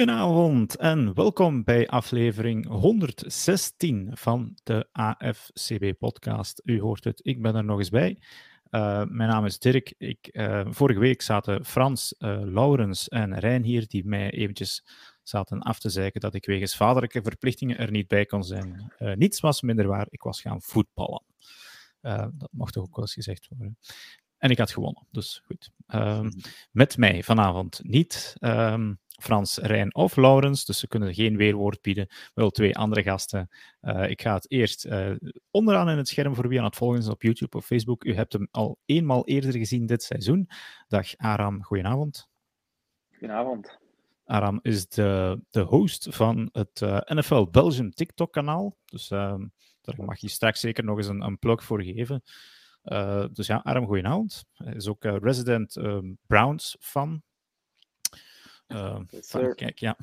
Goedenavond en welkom bij aflevering 116 van de AFCB-podcast. U hoort het, ik ben er nog eens bij. Uh, mijn naam is Dirk. Ik, uh, vorige week zaten Frans, uh, Laurens en Rijn hier, die mij eventjes zaten af te zeiken dat ik wegens vaderlijke verplichtingen er niet bij kon zijn. niets was minder waar, ik was gaan voetballen. dat mocht toch ook wel eens gezegd worden. En ik had gewonnen, dus goed. Um, met mij vanavond niet um, Frans, Rijn of Laurens, dus ze kunnen geen weerwoord bieden. Wel twee andere gasten. Uh, ik ga het eerst uh, onderaan in het scherm voor wie aan het volgen is op YouTube of Facebook. U hebt hem al eenmaal eerder gezien dit seizoen. Dag Aram, goedenavond. Goedenavond. Aram is de, de host van het uh, NFL Belgium TikTok-kanaal. Dus daar mag je straks zeker nog eens een, een plug voor geven. Dus ja, Aram, goedenavond. Hij is ook resident um, Browns fan. Uh, van, kijk, ja.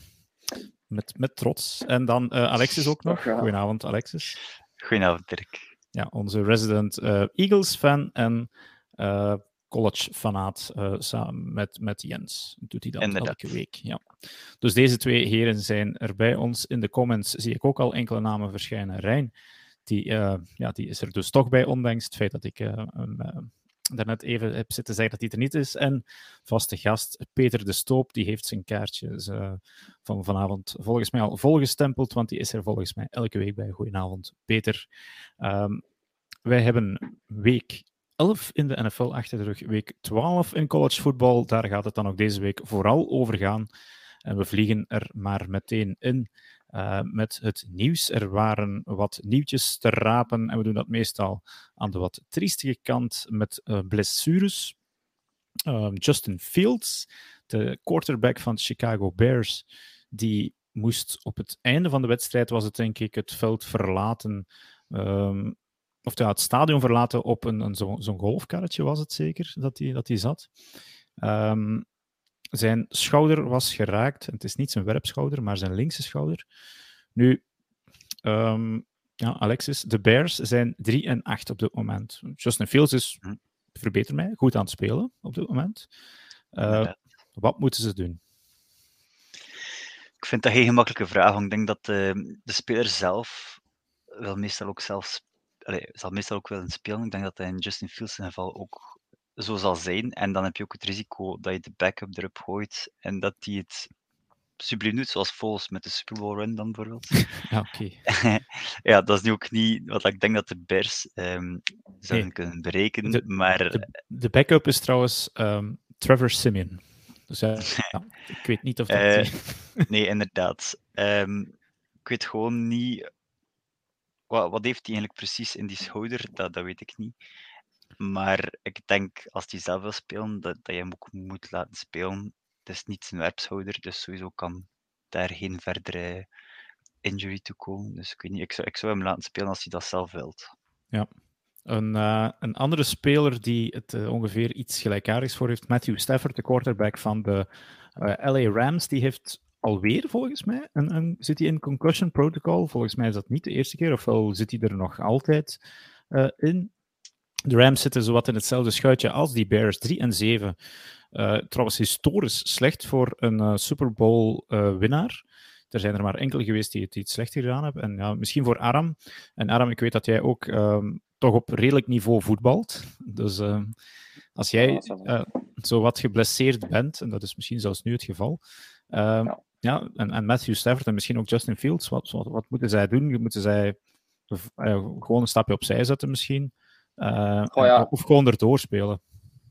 Met, met trots. En dan Alexis ook nog. Goedenavond, Alexis. Goedenavond, Dirk. Ja, onze resident Eagles fan en college fanaat samen met, met Jens. Doet hij dat Inderdaad. elke week. Ja. Dus deze twee heren zijn er bij ons. In de comments zie ik ook al enkele namen verschijnen. Rijn die, uh, ja, die is er dus toch bij, ondanks het feit dat ik hem daarnet even heb zitten zeggen dat hij er niet is. En vaste gast Peter de Stoop, die heeft zijn kaartjes van vanavond volgens mij al volgestempeld, want die is er volgens mij elke week bij. Goedenavond, Peter. Um, wij hebben week 11 in de NFL achter de rug, week 12 in college voetbal. Daar gaat het dan ook deze week vooral over gaan. En we vliegen er maar meteen in. Uh, met het nieuws. Er waren wat nieuwtjes te rapen en we doen dat meestal aan de wat triestige kant met uh, blessures. Uh, Justin Fields, de quarterback van de Chicago Bears, die moest op het einde van de wedstrijd, was het denk ik, het veld verlaten. Um, of ja, het stadion verlaten op een, een zo'n zo golfkarretje was het zeker dat hij dat zat. Um, zijn schouder was geraakt. Het is niet zijn werpschouder, maar zijn linkse schouder. Nu, um, ja, Alexis, de Bears zijn 3 en 8 op dit moment. Justin Fields is, hm. verbeter mij, goed aan het spelen op dit moment. Uh, wat moeten ze doen? Ik vind dat geen gemakkelijke vraag. Ik denk dat de, ehm, de speler zelf wel meestal ook zelf, allez, zal meestal ook willen spelen. Ik denk dat hij in Justin Fields geval ook zo zal zijn. En dan heb je ook het risico dat je de backup erop gooit en dat die het subliem doet, zoals Vols met de Super Bowl run dan bijvoorbeeld. Ja, oké. ja, dat is nu ook niet wat ik denk dat de Bears um, zouden nee. kunnen berekenen, de, maar... De, de, backup is trouwens um, Trevor Simeon. Dus uh, ja, ik weet niet of dat... Uh, nee, inderdaad. Um, ik weet gewoon niet... Wat, wat heeft hij eigenlijk precies in die schouder? Dat, dat weet ik niet. Maar ik denk als hij zelf wil spelen, dat, dat je hem ook moet laten spelen. Het is niet zijn werpshouder, dus sowieso kan daar geen verdere injury toe komen. Dus ik weet niet, ik zou, ik zou hem laten spelen als hij dat zelf wilt. Ja. Een, uh, een andere speler die het uh, ongeveer iets gelijkaardigs voor heeft, Matthew Stafford, de quarterback van de eh, LA Rams, die heeft alweer volgens mij, een, een, zit hij in concussion protocol? Volgens mij is dat niet de eerste keer, ofwel zit hij er nog altijd in. De Rams zitten zowat in hetzelfde schuitje als die Bears, 3 en 7. Uh, eh, trouwens, historisch slecht voor een uh, Super Bowl uh, winnaar. Er zijn er maar enkele geweest die het iets slechter gedaan hebben. En ja, misschien voor Aram. En Aram, ik weet dat jij ook um, toch op redelijk niveau voetbalt. Dus ehm, als jij zo wat geblesseerd bent, en dat is misschien zelfs nu het geval. Ehm, ja. ja, en, en Matthew Stafford en misschien ook Justin Fields, wat, wat, wat moeten zij doen? Moeten zij gewoon een stapje opzij zetten misschien? Uh, oh, ja. Of gewoon erdoor spelen.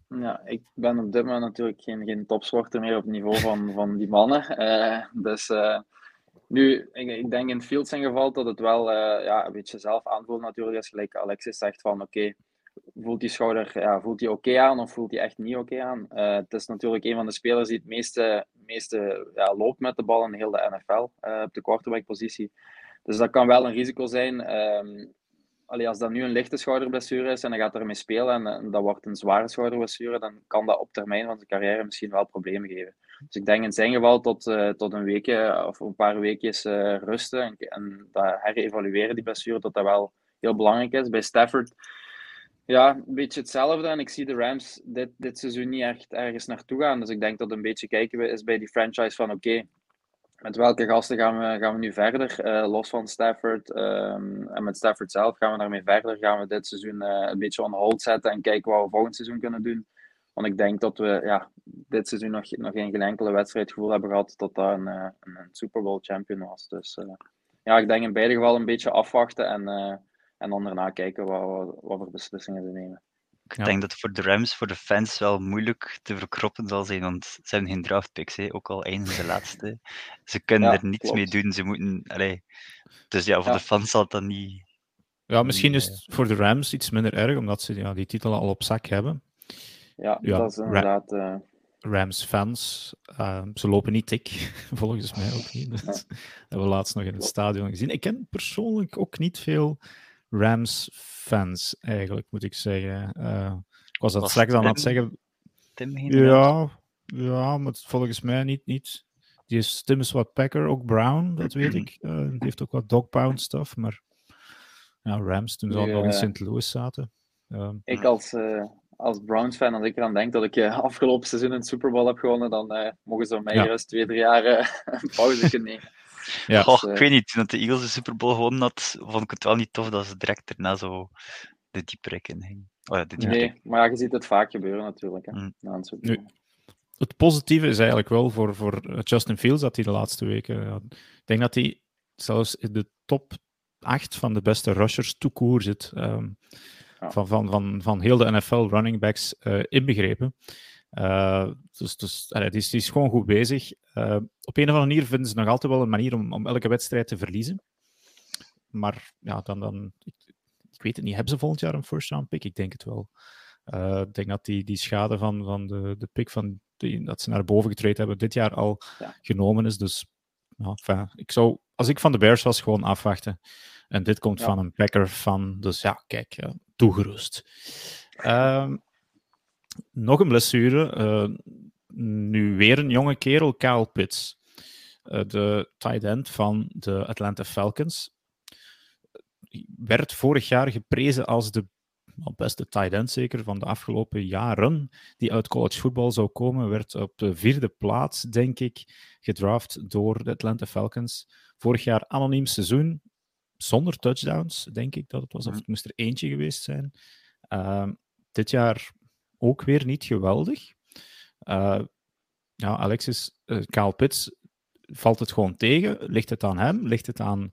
Ja, ik ben op dit moment natuurlijk geen, geen topsporter meer op het niveau van, van die mannen. Uh, dus uh, nu, ik, ik, denk in Fields zijn geval dat het wel ja, een beetje zelf aanvoelt natuurlijk. Als gelijk Alexis zegt van oké, okay, voelt die schouder ja, voelt die oké okay aan of voelt die echt niet oké okay aan? het is natuurlijk een van de spelers die het meeste, meeste ja, loopt met de bal in heel de NFL op de quarterback-positie. Dus dat kan wel een risico zijn. Um, als dat nu een lichte schouderblessure is en hij gaat ermee spelen en, dat wordt een zware schouderblessure, dan kan dat op termijn van zijn carrière misschien wel problemen geven. Dus ik denk in zijn geval tot, uh, tot een weekje of een paar weekjes uh, rusten en, en dat herevalueren, die blessure, dat dat wel heel belangrijk is. Bij Stafford, ja, een beetje hetzelfde. En ik zie de Rams dit, dit seizoen niet echt ergens naartoe gaan. Dus ik denk dat een beetje kijken we is bij die franchise van oké, met welke gasten gaan we, gaan we nu verder? Uh, los van Stafford um, en met Stafford zelf gaan we daarmee verder. Gaan we dit seizoen uh, een beetje on hold zetten en kijken wat we volgend seizoen kunnen doen. Want ik denk dat we ja, dit seizoen nog, nog geen enkele wedstrijdgevoel hebben gehad dat dat een, een, een Super Bowl champion was. Dus ja, ik denk in beide gevallen een beetje afwachten en, en dan daarna kijken wat, wat, voor beslissingen ze nemen. Ik denk dat voor de Rams, voor de fans, wel moeilijk te verkroppen zal zijn, want ze hebben geen draftpicks, hè, ook al eindigen de laatste. Ze kunnen er niets mee doen, ze moeten... Allee. Dus ja, voor de fans zal dat niet... Ja, misschien is het voor de Rams iets minder erg, omdat ze ja, die titel al op zak hebben. Ja, dat is inderdaad... Uh... Rams-fans, uh, ze lopen niet dik, volgens mij ook niet. Dat hebben we laatst nog in het stadion gezien. Ik ken persoonlijk ook niet veel Rams-fans, eigenlijk, moet ik zeggen. Uh, ik was dat straks aan het zeggen. Tim ja, ja, maar volgens mij niet. niet. Die is, Tim is wat Packer, ook Brown, dat weet ik. Uh, die heeft ook wat dog pound stuff, maar ja, Rams, toen ze al in St. Louis zaten. Uh, ik als, uh, als Browns-fan, als ik eraan denk dat ik afgelopen seizoen een Super Bowl heb gewonnen, dan mogen ze mij ja. rust twee, drie jaar een pauze nemen. Ja. Ik weet niet, toen de Eagles de Super Bowl gewonnen had, vond ik het wel niet tof dat ze direct daarna zo de dieprek in ging. Oh ja, de nee, maar ja, je ziet het vaak gebeuren natuurlijk. Hè, mm. nu, het positieve is eigenlijk wel voor, voor Justin Fields dat hij de laatste weken. Ja, ik denk dat hij zelfs in de top 8 van de beste rushers toekoer zit. Um, ja. van, van, van, van heel de NFL running backs uh, inbegrepen. Uh, dus dus allee, die, is, die, is, gewoon goed bezig. Uh, op een of andere manier vinden ze nog altijd wel een manier om, om elke wedstrijd te verliezen. Maar ja, dan, dan ik, ik, weet het niet. Hebben ze volgend jaar een first round pick? Ik denk het wel. Uh, ik denk dat die, die schade van, van de, de pick van die, dat ze naar boven getraind hebben dit jaar al ja. genomen is. Dus ja, enfin, ik zou, als ik van de Bears was, gewoon afwachten. En dit komt ja. van een Packer van. Dus ja, kijk, ja, toegerust. Um, nog een blessure. Uh, nu weer een jonge kerel, Kyle Pitts. Uh, de tight end van de Atlanta Falcons. Werd vorig jaar geprezen als de beste tight end zeker van de afgelopen jaren die uit college football zou komen. Werd op de vierde plaats, denk ik, gedraft door de Atlanta Falcons. Vorig jaar anoniem seizoen, zonder touchdowns, denk ik dat het was. Of mhm. het moest er eentje geweest zijn. Uh, dit jaar ook weer niet geweldig. Uh, ja, Alexis, uh, Kyle Pitts, valt het gewoon tegen? Ligt het aan hem? Ligt het aan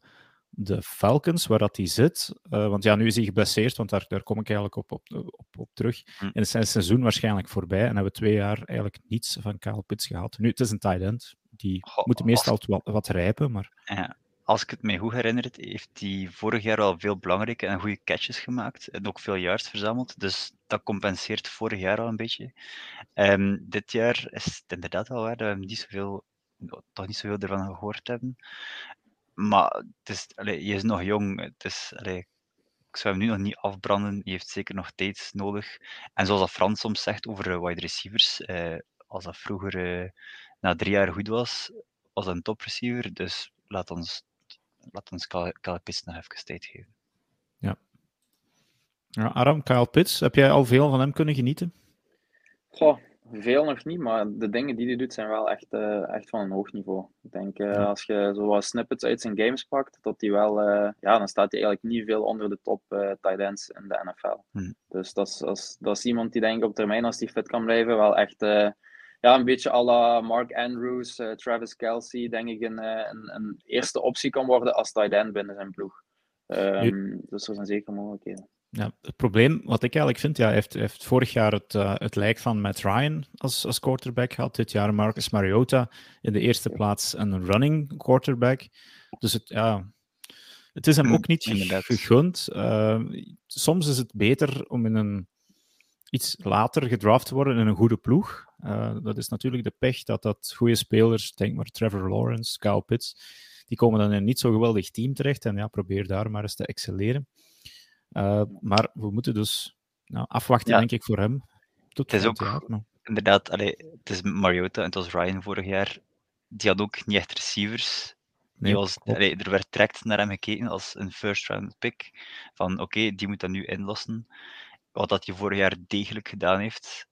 de Falcons, waar dat hij zit? Uh, want ja, nu is hij geblesseerd, want daar, daar kom ik eigenlijk op, op, op, op terug. Hm. En is zijn seizoen waarschijnlijk voorbij en hebben we twee jaar eigenlijk niets van Kyle Pitts gehad. Nu, het is een tight end. Die Goh, moet meestal wat, wat rijpen, maar... Ja, als ik het mij goed herinner, heeft hij vorig jaar al veel belangrijke en goede catches gemaakt. En ook veel yards verzameld. Dus dat compenseert vorig jaar al een beetje. Um, dit jaar is het inderdaad wel waar dat we niet zoveel, toch niet zoveel ervan gehoord hebben. Maar het is, allee, je is nog jong. Het is, ik zou hem nu nog niet afbranden. Je heeft zeker nog tijd nodig. En zoals Frans soms zegt over wide receivers, eh, als dat vroeger uh, na drie jaar goed was, was dat een top receiver. Dus laat ons laat ons Kyle Pitts nog even tijd geven. Ja. ja. Aram, Kyle Pitts, heb jij al veel van hem kunnen genieten? Goh, veel nog niet, maar de dingen die hij doet zijn wel echt, uh, echt van een hoog niveau. Ik denk, uh, ja. als je zo wat snippets uit zijn games pakt, dat hij wel, uh, ja, dan staat hij eigenlijk niet veel onder de top tight ends in de NFL. Hmm. Dus dat is, dat, is, dat is iemand die denk ik op termijn, als hij fit kan blijven, wel echt ja, een beetje à la Mark Andrews, uh, Travis Kelsey, denk ik, een, eh, een, een, eerste optie kan worden als tight end binnen zijn ploeg. Um, dus er zijn zeker mogelijkheden. Ja, het probleem, wat ik eigenlijk vind, ja, hij heeft, heeft vorig jaar het, uh, het lijk van Matt Ryan als, als quarterback gehad. Dit jaar Marcus Mariota in de eerste plaats een running quarterback. Dus het, ja, het is hem ook niet gegund. Uh, soms is het beter om in een iets later gedraft te worden in een goede ploeg. Uh, dat is natuurlijk de pech dat dat goede spelers, denk maar Trevor Lawrence, Kyle Pitts, die komen dan in een niet zo geweldig team terecht. En ja, probeer daar maar eens te excelleren. Uh, maar we moeten dus nou, afwachten, ja. denk ik, voor hem. Tot het is ook jaar, maar... inderdaad, allee, het is Mariota en het was Ryan vorig jaar. Die had ook niet echt receivers. Nee, was, allee, er werd direct naar hem gekeken als een first round pick. Van oké, okay, die moet dat nu inlossen. Wat dat hij vorig jaar degelijk gedaan heeft.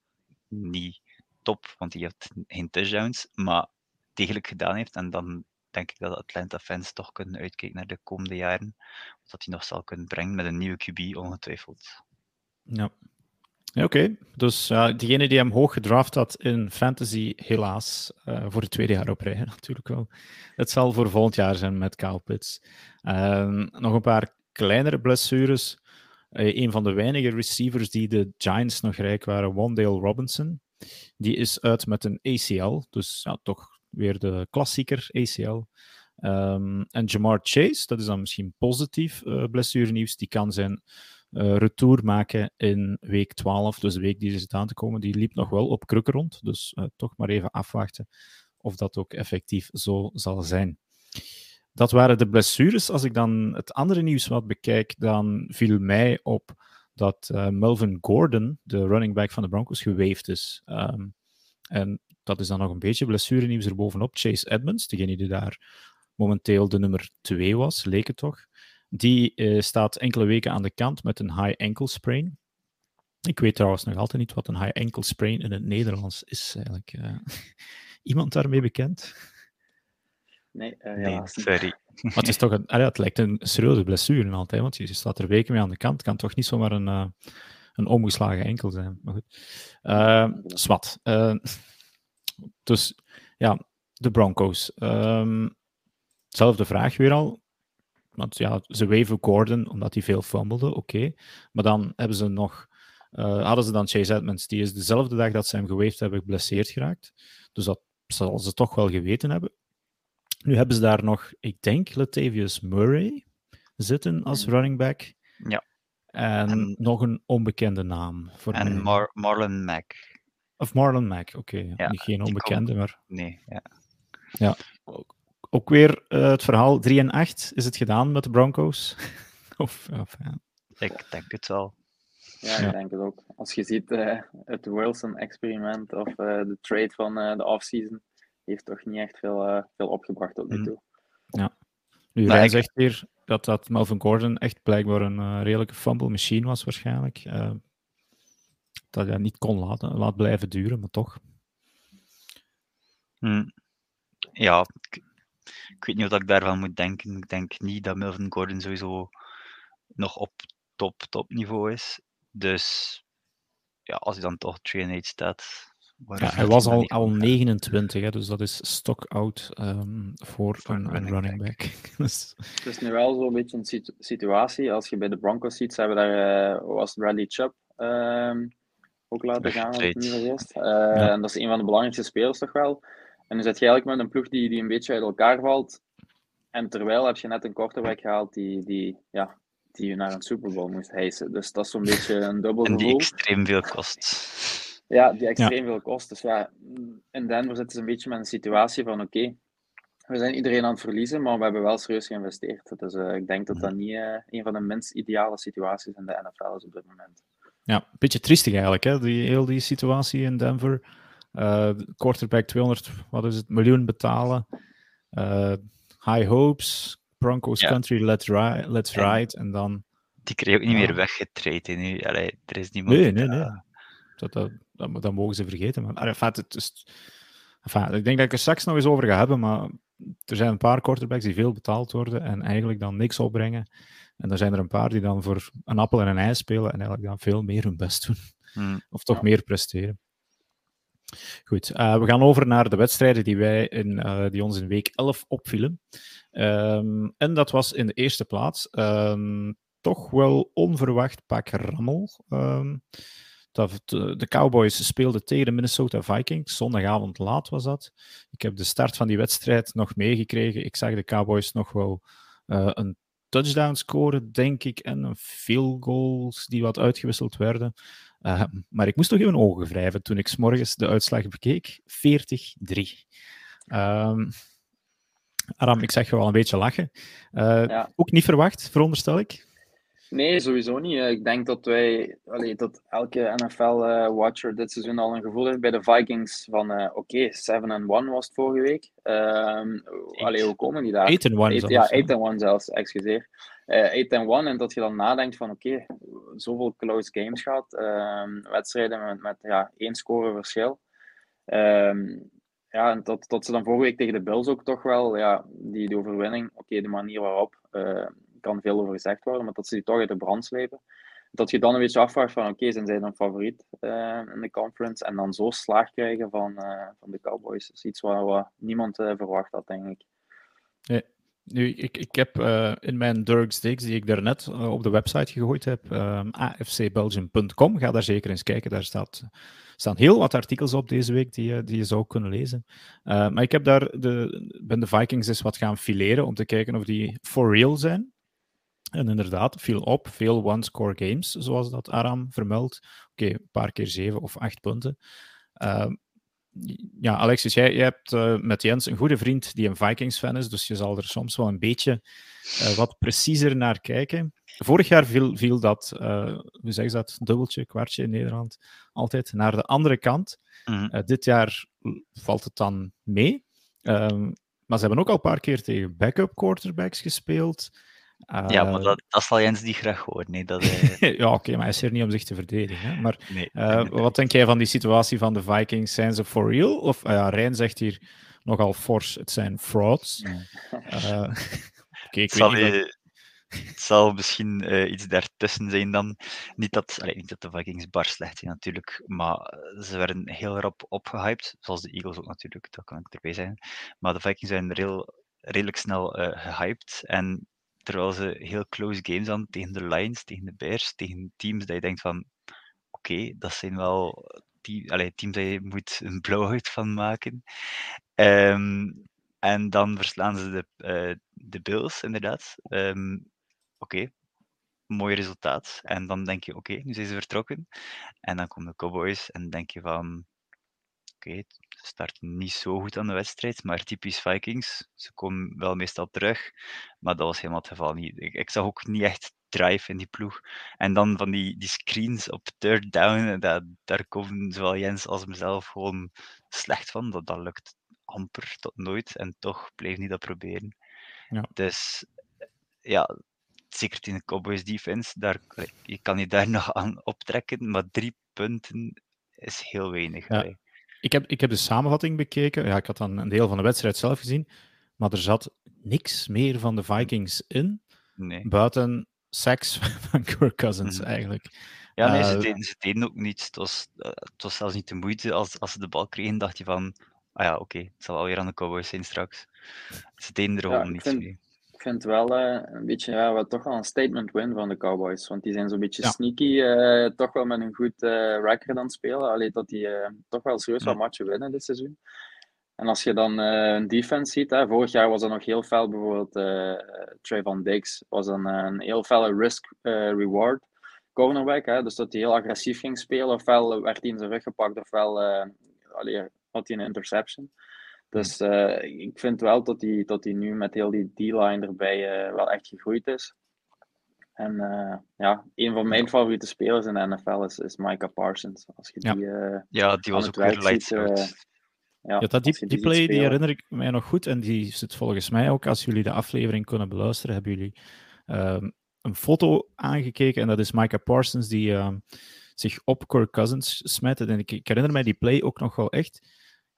Niet top, want hij had geen touchdowns, maar degelijk gedaan heeft. En dan denk ik dat de Atlanta fans toch kunnen uitkijken naar de komende jaren. Dat hij nog zal kunnen brengen met een nieuwe QB, ongetwijfeld. Ja. ja Oké, dus uh, diegene die hem hoog gedraft had in fantasy, helaas, uh, voor het tweede jaar op rij natuurlijk wel. Het zal voor volgend jaar zijn met Kyle Pitts. Uh, nog een paar kleinere blessures. Uh, een van de weinige receivers die de Giants nog rijk waren, Wandale Robinson. Die is uit met een ACL, dus ja, toch weer de klassieker ACL. Um, en Jamar Chase, dat is dan misschien positief uh, blessurenieuws, die kan zijn uh, retour maken in week 12, dus de week die er zit aan te komen. Die liep nog wel op krukken rond, dus uh, toch maar even afwachten of dat ook effectief zo zal zijn. Dat waren de blessures. Als ik dan het andere nieuws wat bekijk, dan viel mij op dat uh, Melvin Gordon, de running back van de Broncos, geweefd is. Um, en dat is dan nog een beetje blessurenieuws erbovenop. Chase Edmonds, degene die daar momenteel de nummer 2 was, leek het toch. Die uh, staat enkele weken aan de kant met een high ankle sprain. Ik weet trouwens nog altijd niet wat een high ankle sprain in het Nederlands is eigenlijk. Uh, iemand daarmee bekend? Nee, uh, nee ja. sorry. Maar het, is toch een, allee, het lijkt een serieuze blessure altijd, want je staat er weken mee aan de kant. Het kan toch niet zomaar een, uh, een omgeslagen enkel zijn. Maar goed. Uh, zwart. Uh, dus ja, de Broncos. Um, zelfde vraag weer al. Want ja, ze weven Gordon omdat hij veel fumbelde, oké. Okay. Maar dan hebben ze nog, uh, hadden ze dan Chase Edmonds. Die is dezelfde dag dat ze hem geweefd hebben geblesseerd geraakt. Dus dat zal ze toch wel geweten hebben. Nu hebben ze daar nog, ik denk, Latavius Murray zitten als running back. Ja. En, en nog een onbekende naam. Voor en. Mar Marlon Mack. Of Marlon Mack, oké. Okay. Ja, Niet geen onbekende, maar... Nee, ja. Ja. Ook weer uh, het verhaal 3 en 8. Is het gedaan met de Broncos? of, of ja. Ik denk het wel. Ja, ik ja. denk het ook. Als je ziet uh, het Wilson-experiment of uh, de trade van de offseason, heeft toch niet echt veel, veel opgebracht tot nu toe. Ja. Nu, nou, ik... zegt hier dat, dat Melvin Gordon echt blijkbaar een redelijke fumble machine was waarschijnlijk dat hij niet kon laten, laat blijven duren, maar toch. Hmm. Ja, ik, ik, weet niet wat ik daarvan moet denken. Ik denk niet dat Melvin Gordon sowieso nog op top, top niveau is. Dus ja, als hij dan toch 2 8 staat. Ja, hij was al, al 29, hè, dus dat is stock-out um, voor, voor een, een, running back. back. dus... Het is nu wel zo'n beetje een situ situatie. Als je bij de Broncos ziet, ze hebben daar, uh, was Bradley Chubb um, ook laten gaan. Het niet vergist. Uh, ja. En dat is een van de belangrijkste spelers toch wel. En dan zit je eigenlijk met een ploeg die, die een beetje uit elkaar valt. En terwijl heb je net een quarterback gehaald die, die, ja, die je naar een Super Bowl moest hijsen. Dus dat is zo'n beetje een dubbel en gevoel. die extreem veel kost. Ja, die extreem ja. veel kost. Dus ja, in Denver zitten ze een beetje met een situatie van oké, okay, we zijn iedereen aan het verliezen, maar we hebben wel serieus geïnvesteerd. Dus uh, ik denk dat dat niet uh, een van de minst ideale situaties in de NFL is op dit moment. Ja, een beetje triestig eigenlijk, hè? Die, heel die situatie in Denver. Uh, quarterback 200, wat is het, miljoen betalen. Uh, high hopes, Broncos ja. country, let's, ri let's ride. En dan... Die kreeg ook niet meer weggetreden nu. Allee, er is niemand... Nee, nee, nee. Dat, dat, dat, dat mogen ze vergeten. Maar enfin, het is... Enfin, ik denk dat ik er straks nog eens over ga hebben, maar er zijn een paar quarterbacks die veel betaald worden en eigenlijk dan niks opbrengen. En er zijn er een paar die dan voor een appel en een ei spelen en eigenlijk dan veel meer hun best doen. Hmm. Of toch ja. meer presteren. Goed, uh, we gaan over naar de wedstrijden die, wij in, uh, die ons in week 11 opvielen. Um, en dat was in de eerste plaats um, toch wel onverwacht pak rammel. Um, dat, de, de Cowboys speelden tegen de Minnesota Vikings. Zondagavond laat was dat. Ik heb de start van die wedstrijd nog meegekregen. Ik zag de Cowboys nog wel uh, een touchdown scoren, denk ik, en een field goals die wat uitgewisseld werden. Uh, maar ik moest toch even ogen wrijven toen ik s morgens de uitslag bekeek. 40-3. Um, Aram, ik zeg je wel een beetje lachen. Uh, ja. Ook niet verwacht, veronderstel ik? Nee, sowieso niet. Ik denk dat wij, allee, dat elke NFL-watcher uh, dit seizoen al een gevoel heeft bij de Vikings van uh, oké, okay, 7-1 was het vorige week. Um, allee, hoe komen die daar? 8-1 zelfs. Ja, 8-1 zelfs, excuseer. Uh, 8-1 en dat je dan nadenkt van oké, okay, zoveel close games gehad, um, wedstrijden met, met ja, één score verschil. Um, ja, en tot, tot ze dan vorige week tegen de Bills ook toch wel, ja, die, die overwinning, oké, de manier waarop, uh, kan veel over gezegd worden, maar dat ze die toch uit de brand slepen. Dat je dan een beetje afvraagt van, oké, zijn zij dan favoriet uh, in de conference? En dan zo slaag krijgen van, uh, van de Cowboys, is iets waar, niemand verwacht had, denk ik. Nee. Nu, ik, ik heb in mijn Dirk Stakes, die ik daarnet op de website gegooid heb, um, afcbelgium.com, ga daar zeker eens kijken. Daar staat, staan heel wat artikels op deze week die, die je zou kunnen lezen. Maar ik heb daar de, ben de Vikings eens wat gaan fileren om te kijken of die for real zijn. En inderdaad, viel op, veel one-score games, zoals dat Aram vermeldt. Oké, okay, een paar keer zeven of acht punten. Uh, ja, Alexis, jij, jij hebt uh, met Jens een goede vriend die een Vikings-fan is, dus je zal er soms wel een beetje uh, wat preciezer naar kijken. Vorig jaar viel, viel dat, uh, hoe zeg je dat, dubbeltje, kwartje in Nederland, altijd naar de andere kant. Mm. dit jaar valt het dan mee. Ehm, maar ze hebben ook al een paar keer tegen backup quarterbacks gespeeld. Uh, ja, maar dat, dat zal Jens niet graag horen. Nee, dat, uh... ja, oké, okay, maar hij is er niet om zich te verdedigen. Hè? Maar nee, uh, wat denk jij van die situatie van de Vikings? Zijn ze for real? Of ja, Rijn zegt hier nogal fors, het zijn frauds. okay, ik zal weet niet Het zal misschien iets daartussen zijn dan. Niet dat, allee, niet dat de Vikings bar slecht zijn natuurlijk, maar ze werden heel rap opgehyped, zoals de Eagles ook natuurlijk, dat kan ik erbij zijn. Maar de Vikings zijn heel, redelijk snel gehyped en terwijl ze heel close games aan tegen de Lions, tegen de Bears, tegen teams dat je denkt van oké, dat zijn wel team, allez, teams dat je moet een blauwheid van maken. Um, en dan verslaan ze de, uh, de Bills, inderdaad. Um, oké, mooi resultaat. En dan denk je, oké, nu zijn ze vertrokken. En dan komen de Cowboys en denk je van, oké, ze starten niet zo goed aan de wedstrijd, maar typisch Vikings. Ze komen wel meestal terug, maar dat was helemaal het geval niet. Ik, ik zag ook niet echt drive in die ploeg. En dan van die, die screens op third down, dat, daar komen zowel Jens als mezelf gewoon slecht van. Dat, dat lukt amper tot nooit en toch blijf niet dat proberen. Ja. Dus ja, zeker in de Cowboys defense, daar, je kan je daar nog aan optrekken, maar drie punten is heel weinig. Ja. Ik heb, ik heb de samenvatting bekeken. Ja, ik had dan een deel van de wedstrijd zelf gezien. Maar er zat niks meer van de Vikings in. Nee. Buiten seks van Kirk Cousins, mm -hmm. eigenlijk. Ja, nee, ze, deden, ze deden ook niets. Het was, uh, het was zelfs niet de moeite. Als, als ze de bal kregen, dacht je van... Ah ja, oké, okay, het zal alweer aan de Cowboys zijn straks. Ze deden er gewoon ja, niets vind, mee. Ik vind wel uh, een beetje ja, wat, toch wel een statement win van de Cowboys. Want die zijn zo'n beetje ja. sneaky, uh, toch wel met een goed uh, record aan het spelen. Alleen dat die toch wel serieus wat matchen winnen dit seizoen. En als je dan een defense ziet, hè, vorig jaar was er nog heel fel, bijvoorbeeld Trayvon Diggs was een, een heel felle risk-reward cornerback. Hè, dus dat hij heel agressief ging spelen, ofwel werd hij in zijn rug gepakt, ofwel allee, had hij een interception. Dus uh, ik vind wel dat hij, dat nu met heel die D-line erbij uh, wel echt gegroeid is. En uh, ja, een van mijn favoriete spelers in de NFL is, is Micah Parsons. Als je ja. die, ja, die was ook weer lights out. Ja, ja, dat, die, die, die play die herinner ik mij nog goed. En die zit volgens mij ook, als jullie de aflevering kunnen beluisteren, hebben jullie um, een foto aangekeken. En dat is Micah Parsons die uh, zich op Kirk Cousins smijt. En ik, ik herinner mij die play ook nog wel echt.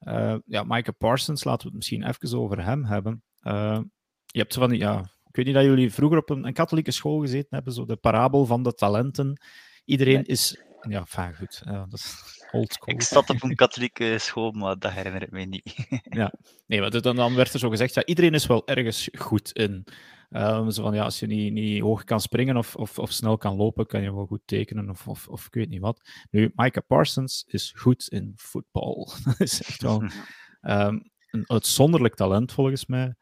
Uh, ja, Micah Parsons, laten we het misschien even over hem hebben. Uh, je hebt van die, ja, ik weet niet dat jullie vroeger op een, een, katholieke school gezeten hebben, zo de parabel van de talenten. Iedereen nee. is, ja, fijn goed, dat is old school. Ik zat op een katholieke school, maar dat herinner ik me niet. ja, nee, maar dan, dan werd er zo gezegd, ja, iedereen is wel ergens goed in. Um, zo van, ja, als je niet, niet hoog kan springen of, of, of snel kan lopen, kan je wel goed tekenen of, of, of ik weet niet wat. Nu, Micah Parsons is goed in voetbal. dat is echt wel um, een uitzonderlijk talent volgens mij.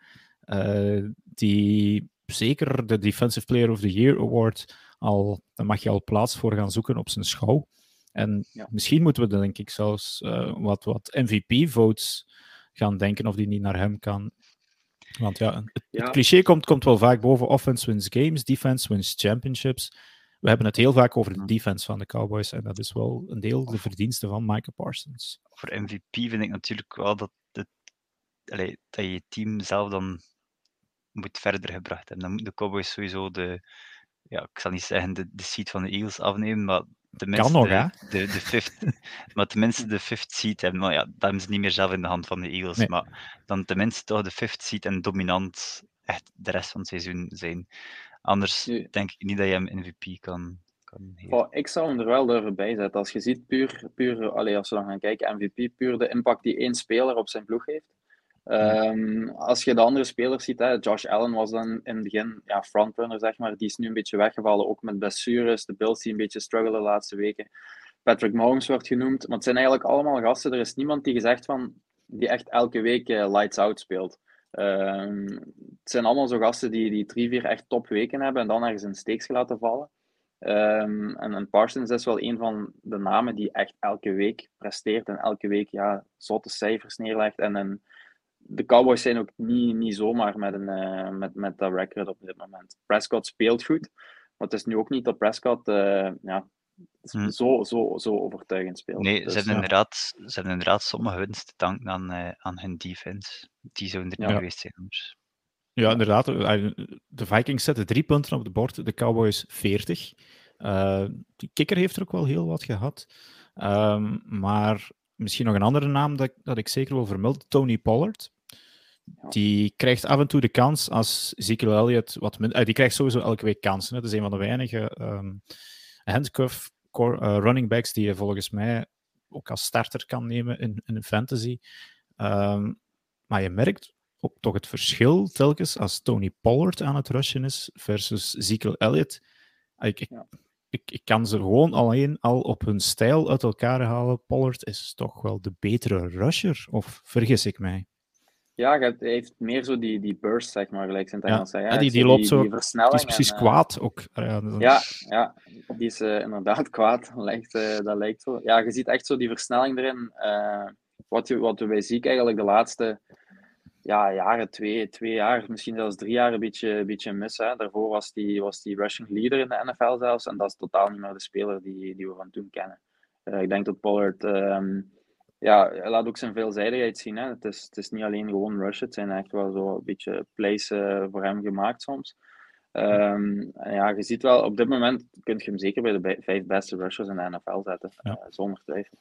Uh, die zeker de Defensive Player of the Year Award al, daar mag je al plaats voor gaan zoeken op zijn schouw. En ja. misschien moeten we denk ik zelfs uh, wat, wat MVP-votes gaan denken of die niet naar hem kan. Want ja, het, ja. het, cliché komt, komt wel vaak boven. Offense wins games, defense wins championships. We hebben het heel vaak over de defense van de Cowboys. En dat is wel een deel de verdienste van Micah Parsons. Voor MVP vind ik natuurlijk wel dat, het, allee, dat je je team zelf dan moet verder gebracht hebben. Dan moeten de Cowboys sowieso de, ja, ik zal niet zeggen de, de seat van de Eagles afnemen, maar tenminste nog, hè? de, de fifth, maar tenminste de fifth seed hebben. Maar ja, dat hebben ze niet meer zelf in de hand van de Eagles. Nee. Maar dan tenminste toch de fifth seed en dominant echt de rest van het seizoen zijn. Anders Nu- denk ik niet dat je hem MVP kan, kan. Oh, ik zou hem er wel durven bij zetten. Als je ziet, puur, puur allee, als we dan gaan kijken, MVP, puur de impact die één speler op zijn ploeg heeft. Ehm, als je de andere spelers ziet, hè, Josh Allen was dan in het begin ja, frontrunner, zeg maar. Die is nu een beetje weggevallen, ook met blessures. De Bills die een beetje struggelen de laatste weken. Patrick Mahomes wordt genoemd. Maar het zijn eigenlijk allemaal gasten. Er is niemand die gezegd van, die echt elke week eh, lights out speelt. Ehm, het zijn allemaal zo gasten die, die drie, vier echt topweken hebben en dan ergens in steeks laten vallen. Ehm, en, Parsons is wel een van de namen die echt elke week presteert en elke week ja, zotte cijfers neerlegt. En, en de Cowboys zijn ook niet, niet zomaar met, een, eh, met, met dat record op dit moment. Prescott speelt goed, maar het is nu ook niet dat Prescott eh, ja, Hmm. zo, zo, zo overtuigend speelt. Nee, Dus, ze, hebben ja. inderdaad, ze hebben inderdaad sommige winst te danken aan, eh, aan hun defense. Die zouden er niet Ja. geweest zijn. Ja, inderdaad. De Vikings zetten drie punten op het bord, de Cowboys 40. Eh, die kikker heeft er ook wel heel wat gehad. Ehm, maar misschien nog een andere naam dat, dat ik zeker wil vermelden: Tony Pollard. Ja. Die krijgt af en toe de kans als Ezekiel Elliott wat minder. eh, die krijgt sowieso elke week kansen. hè. Dat is een van de weinige ehm handcuff core, eh, running backs die je volgens mij ook als starter kan nemen in, in een fantasy. Ehm, maar je merkt ook toch het verschil telkens als Tony Pollard aan het rushen is versus Ezekiel Elliott. Ik, ik, Ja. Ik, ik kan ze gewoon alleen al op hun stijl uit elkaar halen. Pollard is toch wel de betere rusher, of vergis ik mij? Ja, hij heeft meer zo die, die burst, zeg maar, gelijk het Ja, Engels ja, die- die loopt zo- Die is precies en, eh, kwaad ook. Ja, Ja, ja, die is eh, inderdaad kwaad. Lijkt, eh, dat lijkt zo. Ja, je ziet echt zo die versnelling erin. wat, je, wat we bij Ziek eigenlijk de laatste ja, jaren, twee, twee jaar, misschien zelfs drie jaar, een beetje, een beetje mis. Hè. Daarvoor was die, was die rushing leader in de NFL zelfs. En dat is totaal niet meer de speler die, die we van toen kennen. Eh, ik denk dat Pollard... ehm, ja, hij laat ook zijn veelzijdigheid zien. Hè. Het, is, het is niet alleen gewoon rushen. Het zijn echt wel zo een beetje plays eh, voor hem gemaakt soms. Ehm, ja, je ziet wel, op dit moment kun je hem zeker bij de vijf beste rushers in de NFL zetten. Ja. eh, zonder twijfel.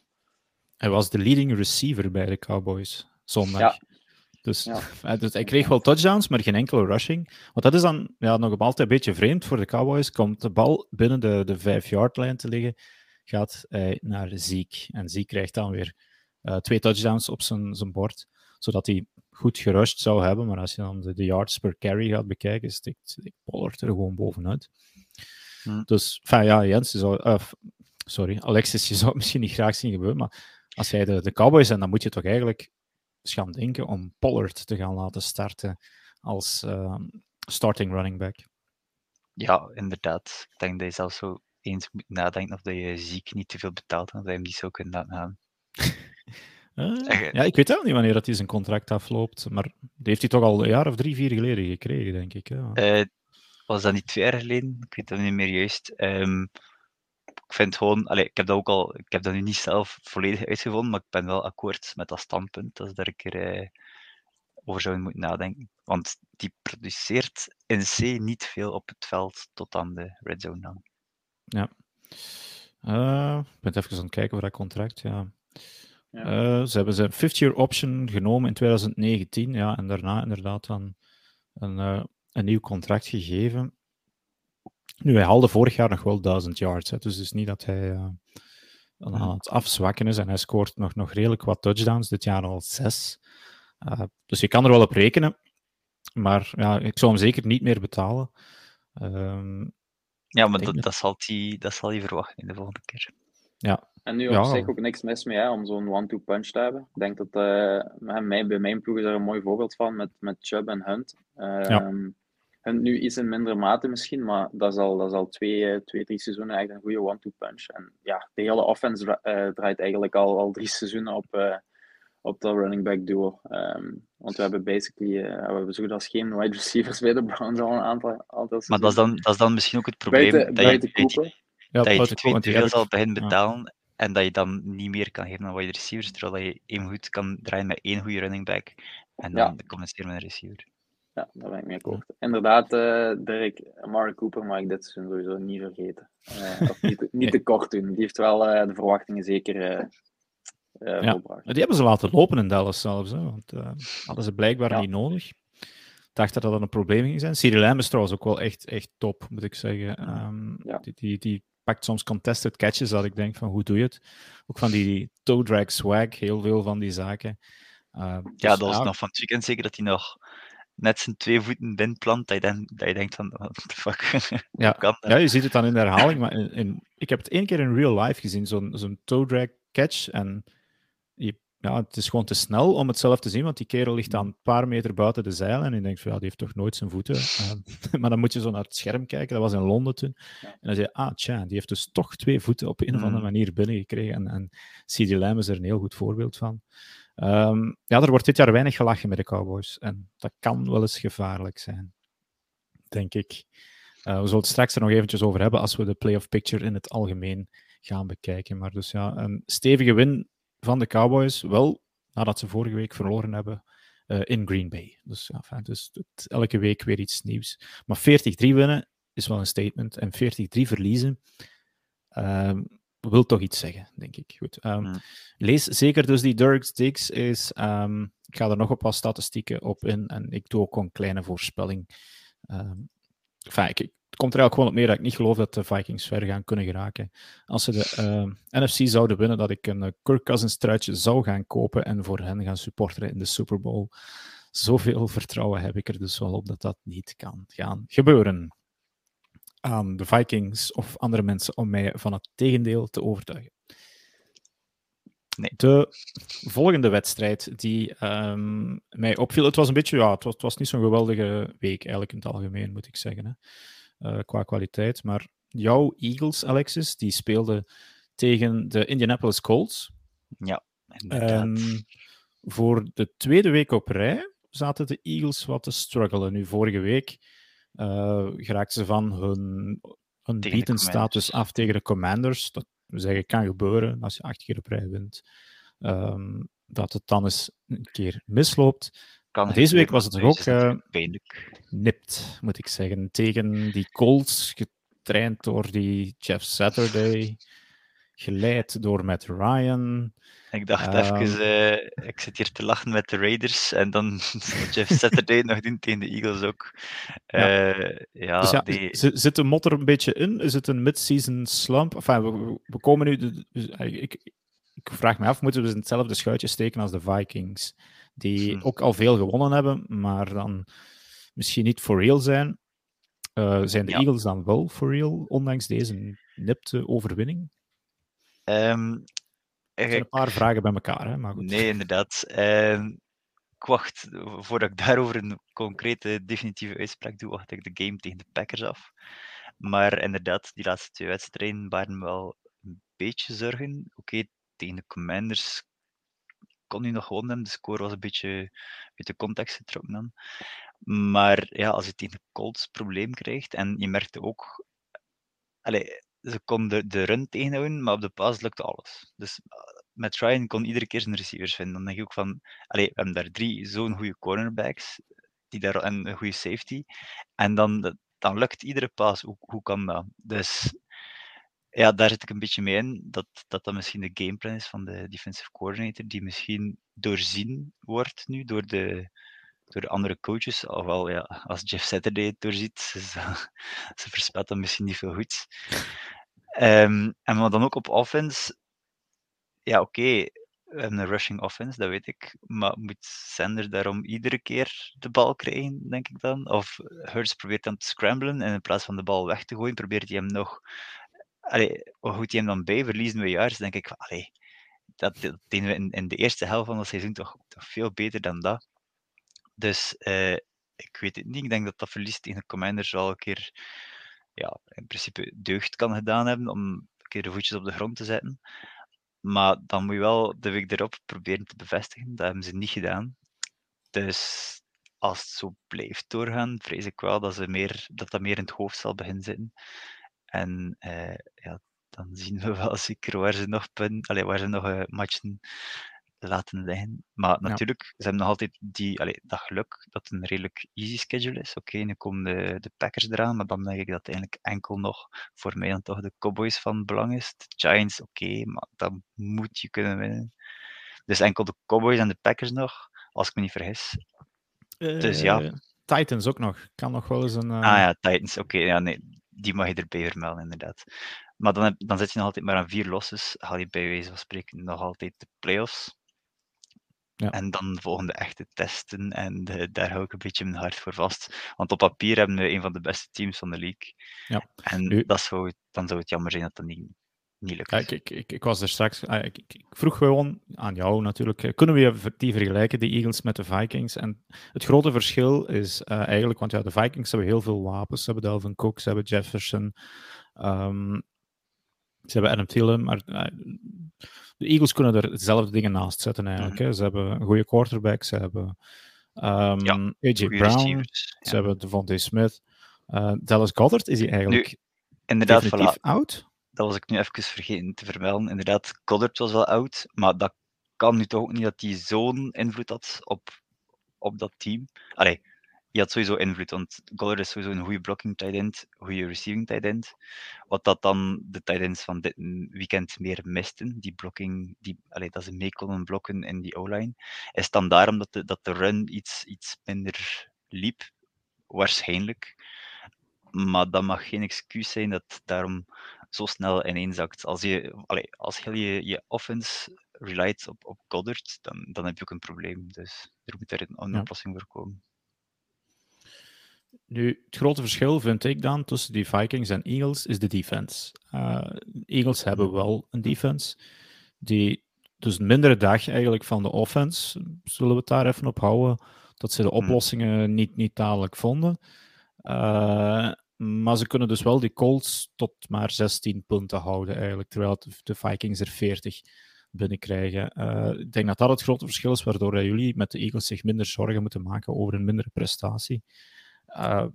Hij was de leading receiver bij de Cowboys zondag. Ja. Dus, Ja. hij- dus hij kreeg wel touchdowns, maar geen enkele rushing. Want dat is dan ja, nog altijd een beetje vreemd voor de Cowboys. Komt de bal binnen de, de vijf-yard-lijn te liggen, gaat hij naar Ziek. En Ziek krijgt dan weer eh, twee touchdowns op zijn, zijn bord, zodat hij goed gerushed zou hebben. Maar als je dan de, de yards per carry gaat bekijken, stikt, stikt Pollard er gewoon bovenuit. Dus, enfin, ja, Jens, zou, eh, sorry, Alexis, je zou het misschien niet graag zien gebeuren, maar als jij de, de Cowboys bent, dan moet je toch eigenlijk eens gaan denken om Pollard te gaan laten starten als ehm, starting running back. Ja, inderdaad. Ik denk dat je zelfs zo eens moet nadenken of dat je ziek niet te veel betaalt en of dat je hem niet zou kunnen laten gaan. Eh, ja, ik weet ook niet wanneer dat hij zijn contract afloopt, maar die heeft hij toch al een jaar of drie, vier geleden gekregen, denk ik. Ja. Eh, was dat niet twee jaar geleden? Ik weet dat niet meer juist. Ehm, ik vind gewoon, allee, ik heb dat ook al, ik heb dat nu niet zelf volledig uitgevonden, maar ik ben wel akkoord met dat standpunt, dus dat ik er eh, over zou moeten nadenken. Want die produceert in C niet veel op het veld tot aan de red zone dan. Eh, ik ben even aan het kijken voor dat contract. Ja. Ja. Eh, ze hebben zijn 50-year option genomen in 2019, ja, en daarna inderdaad dan een, eh, een nieuw contract gegeven. Nu, hij haalde vorig jaar nog wel 1000 yards, hè, dus het is niet dat hij eh, aan het afzwakken is en hij scoort nog, nog redelijk wat touchdowns, dit jaar al zes. Eh, dus je kan er wel op rekenen, maar ja, ik zou hem zeker niet meer betalen. Ehm, Ja, maar dat, dat- zal die, dat zal hij verwachten in de volgende keer. En nu op Ja. zich ook niks mis mee hè, om zo'n one-two punch te hebben. Ik denk dat eh, bij mijn ploeg is er een mooi voorbeeld van met, met Chubb en Hunt. Ehm, Hunt nu iets in mindere mate misschien, maar dat is al, dat is al twee, eh, twee, drie seizoenen echt een goede one-two punch. En ja, de hele offense eh, draait eigenlijk al, al drie seizoenen op, eh, op dat running back duo. Ehm, want we hebben basically eh, we hebben zo goed als geen wide receivers bij de Browns al een aantal, aantal Maar dat is, dan, dat is dan misschien ook het probleem buiten, dat je, dat je, ja, dat je twee zal beginnen ja. betalen en dat je dan niet meer kan geven aan wide receivers, terwijl dat je even goed kan draaien met één goede running back en dan Ja. compenseren met een receiver. Ja, daar ben ik mee akkoord. Inderdaad, uh, Dirk, Mark Cooper mag ik dit seizoen sowieso niet vergeten. Uh, of niet, niet te kort doen. Die heeft wel uh, de verwachtingen zeker uh, ja. Die hebben ze laten lopen in Dallas zelfs. Hè, want hadden ze blijkbaar ja. niet nodig. Dachten dat dat een probleem ging zijn. Cyril Lamb is trouwens ook wel echt, echt top, moet ik zeggen. Um, ja. die, die, die pakt soms contested catches dat ik denk van hoe doe je het? Ook van die toe drag swag, heel veel van die zaken. Uh, dus, ja, dat was nog van het weekend zeker dat hij nog net zijn twee voeten binnen plant, dat je, dan, dat je denkt van, what the fuck. ja. ja, je ziet het dan in de herhaling, maar in, in, ik heb het één keer in real life gezien, zo'n zo'n toe drag catch, en je, ja, het is gewoon te snel om het zelf te zien, want die kerel ligt dan een paar meter buiten de zeilen en je denkt van, ja, die heeft toch nooit zijn voeten. Uh, maar dan moet je zo naar het scherm kijken, dat was in Londen toen. En dan zei je, ah, tja, die heeft dus toch twee voeten op een of andere mm. manier binnengekregen. En, en CD Lamb is er een heel goed voorbeeld van. Um, ja, er wordt dit jaar weinig gelachen met de Cowboys. En dat kan wel eens gevaarlijk zijn, denk ik. Uh, we zullen het straks er nog eventjes over hebben als we de playoff picture in het algemeen gaan bekijken. Maar dus ja, een stevige win van de Cowboys. Wel nadat ze vorige week verloren hebben uh, in Green Bay. Dus, ja, dus elke week weer iets nieuws. Maar 40-3 winnen is wel een statement. En 40-3 verliezen. Um, wil toch iets zeggen, denk ik. Goed. Um, Lees zeker dus die Dirk Diggs is. Um, ik ga er nog op wat statistieken op in en ik doe ook een kleine voorspelling. Um, enfin, ik, het komt er eigenlijk gewoon op neer dat ik niet geloof dat de Vikings ver gaan kunnen geraken. Als ze de NFC zouden winnen, dat ik een Kirk Cousins truitje zou gaan kopen en voor hen gaan supporteren in de Super Bowl. Zoveel vertrouwen heb ik er dus wel op dat dat niet kan gaan gebeuren aan de Vikings of andere mensen om mij van het tegendeel te overtuigen. Nee. De volgende wedstrijd die um, mij opviel, het was een beetje, ja, het was, het was niet zo'n geweldige week eigenlijk in het algemeen, moet ik zeggen, hè, uh, qua kwaliteit. Maar jouw Eagles, Alexis, die speelden tegen de Indianapolis Colts. Ja, En voor de tweede week op rij zaten de Eagles wat te struggelen. Nu, vorige week uh, geraakten ze van hun, hun beaten status af tegen de Commanders. Dat zeggen, kan gebeuren als je acht keer op rij wint. Um, dat het dan eens een keer misloopt. Kan Deze week was het toch ook uh, nipt, moet ik zeggen. Tegen die Colts, getraind door die Jeff Saturday, geleid door Matt Ryan. Ik dacht even, uh, ik zit hier te lachen met de Raiders en dan Jeff Saturday nog doen tegen de Eagles ook. Uh, ja. ja, dus ja die... Zit de motor een beetje in? Is het een mid-season slump? Enfin, we, we komen nu... De, dus, ik, ik vraag me af, moeten we in hetzelfde schuitje steken als de Vikings? Die hm. ook al veel gewonnen hebben, maar dan misschien niet for real zijn. Uh, zijn de ja. Eagles dan wel for real, ondanks deze nipte overwinning? Um, er zijn een paar vragen bij elkaar, hè? maar goed. Nee, inderdaad. Uh, ik wacht, voordat ik daarover een concrete, definitieve uitspraak doe, wacht ik de game tegen de Packers af. Maar inderdaad, die laatste twee wedstrijden waren wel een beetje zorgen. Oké, tegen de Commanders kon hij nog gewonnen hebben. De score was een beetje uit de context getrokken dan. Maar ja, als je tegen de Colts probleem krijgt, en je merkte ook... Allez, ze konden de run tegenhouden, maar op de pas lukte alles. Dus eh, met Ryan kon iedere keer zijn receivers vinden. Dan denk ik ook van, allee, we hebben daar drie zo'n goede cornerbacks die daar, en een goede safety. En dan, dan lukt iedere pas. Hoe, hoe kan dat? Dus ja, daar zit ik een beetje mee in. Dat, dat dat misschien de gameplan is van de defensive coordinator, die misschien doorzien wordt nu door de, door de andere coaches. Alhoewel, ja, als Jeff Saturday het doorziet, ze, ze verspelt dan misschien niet veel goed. Um, en maar dan ook op offense, ja, oké, we hebben een rushing offense, dat weet ik. Maar moet Sander daarom iedere keer de bal krijgen, denk ik dan? Of Hurts probeert dan te scramblen en in plaats van de bal weg te gooien, probeert hij hem nog. Allee, hoe goed hij hem dan bij? Verliezen we juist, denk ik. Allee, dat, dat deden we in, in, de eerste helft van het seizoen toch, toch veel beter dan dat. Dus uh, ik weet het niet. Ik denk dat dat verlies tegen de Commanders wel een keer ja, in principe deugd kan gedaan hebben om een keer de voetjes op de grond te zetten. Maar dan moet je wel de week erop proberen te bevestigen. Dat hebben ze niet gedaan. Dus als het zo blijft doorgaan, vrees ik wel dat, ze meer, dat dat meer in het hoofd zal beginnen zitten. En uh, ja, dan zien we wel zeker waar ze nog punten, allez, waar ze nog uh, matchen laten liggen. Maar natuurlijk, ze hebben nog altijd die, allee, dat geluk dat het een redelijk easy schedule is. Oké, nu komen de, de Packers eraan, maar dan denk ik dat eigenlijk enkel nog voor mij dan toch de Cowboys van belang is. De Giants, oké, maar dan moet je kunnen winnen. Dus enkel de Cowboys en de Packers nog, als ik me niet vergis. dus ja. Eh, Titans ook nog. Kan nog wel eens een. Uh... Ah ja, Titans, oké. ja, nee, die mag je erbij vermelden, inderdaad. Maar dan, heb, dan zit je nog altijd maar aan vier losses. Haal je bij wijze van spreken nog altijd de playoffs. Ja. En dan de volgende echte testen. En daar hou ik een beetje mijn hart voor vast. Want op papier hebben we een van de beste teams van de league. Ja. En dat zou, dan zou het jammer zijn dat dat niet, niet lukt. Ja, ik, ik, ik, was er straks. Ah, ik, ik, vroeg gewoon aan jou natuurlijk. Kunnen we die vergelijken, de Eagles, met de Vikings? En het grote verschil is uh, eigenlijk. Want ja, de Vikings hebben heel veel wapens. Ze hebben Delvin Cook, ze hebben Jefferson. Um, ze hebben Adam Thielen, maar uh, de Eagles kunnen er dezelfde dingen naast zetten eigenlijk. Mm. Hè. Ze hebben een goede quarterback, ze hebben um, ja, AJ Brown, ze hebben Devontae Smith. Uh, Dallas Goddard is hij eigenlijk nu, inderdaad, voilà. oud? Dat was ik nu even vergeten te vermelden. Inderdaad, Goddard was wel oud, maar dat kan nu toch ook niet dat hij zo'n invloed had op, op dat team. Allee, je had sowieso invloed, want Goller is sowieso een goede blocking tight end, goede receiving tight end. Wat dat dan de tight ends van dit weekend meer misten, die blocking, die, allee, dat ze mee konden blokken in die O-line, is dan daarom dat de, dat de run iets, iets minder liep, waarschijnlijk. Maar dat mag geen excuus zijn dat daarom zo snel ineenzakt. Als je, allee, als je, je, je offense relied op, op Goddard, dan, dan heb je ook een probleem. Dus er moet er een, een oplossing voor komen. Nu, het grote verschil vind ik dan tussen die Vikings en Eagles is de defense. Uh, Eagles hebben wel een defense die dus een mindere dag eigenlijk van de offense, zullen we het daar even op houden, dat ze de mhm. oplossingen niet, niet dadelijk vonden. Uh, maar ze kunnen dus wel die Colts tot maar 16 punten houden eigenlijk, terwijl de Vikings er 40 binnenkrijgen. Uh, ik denk dat dat het grote verschil is, waardoor jullie met de Eagles zich minder zorgen moeten maken over een mindere prestatie. Uh,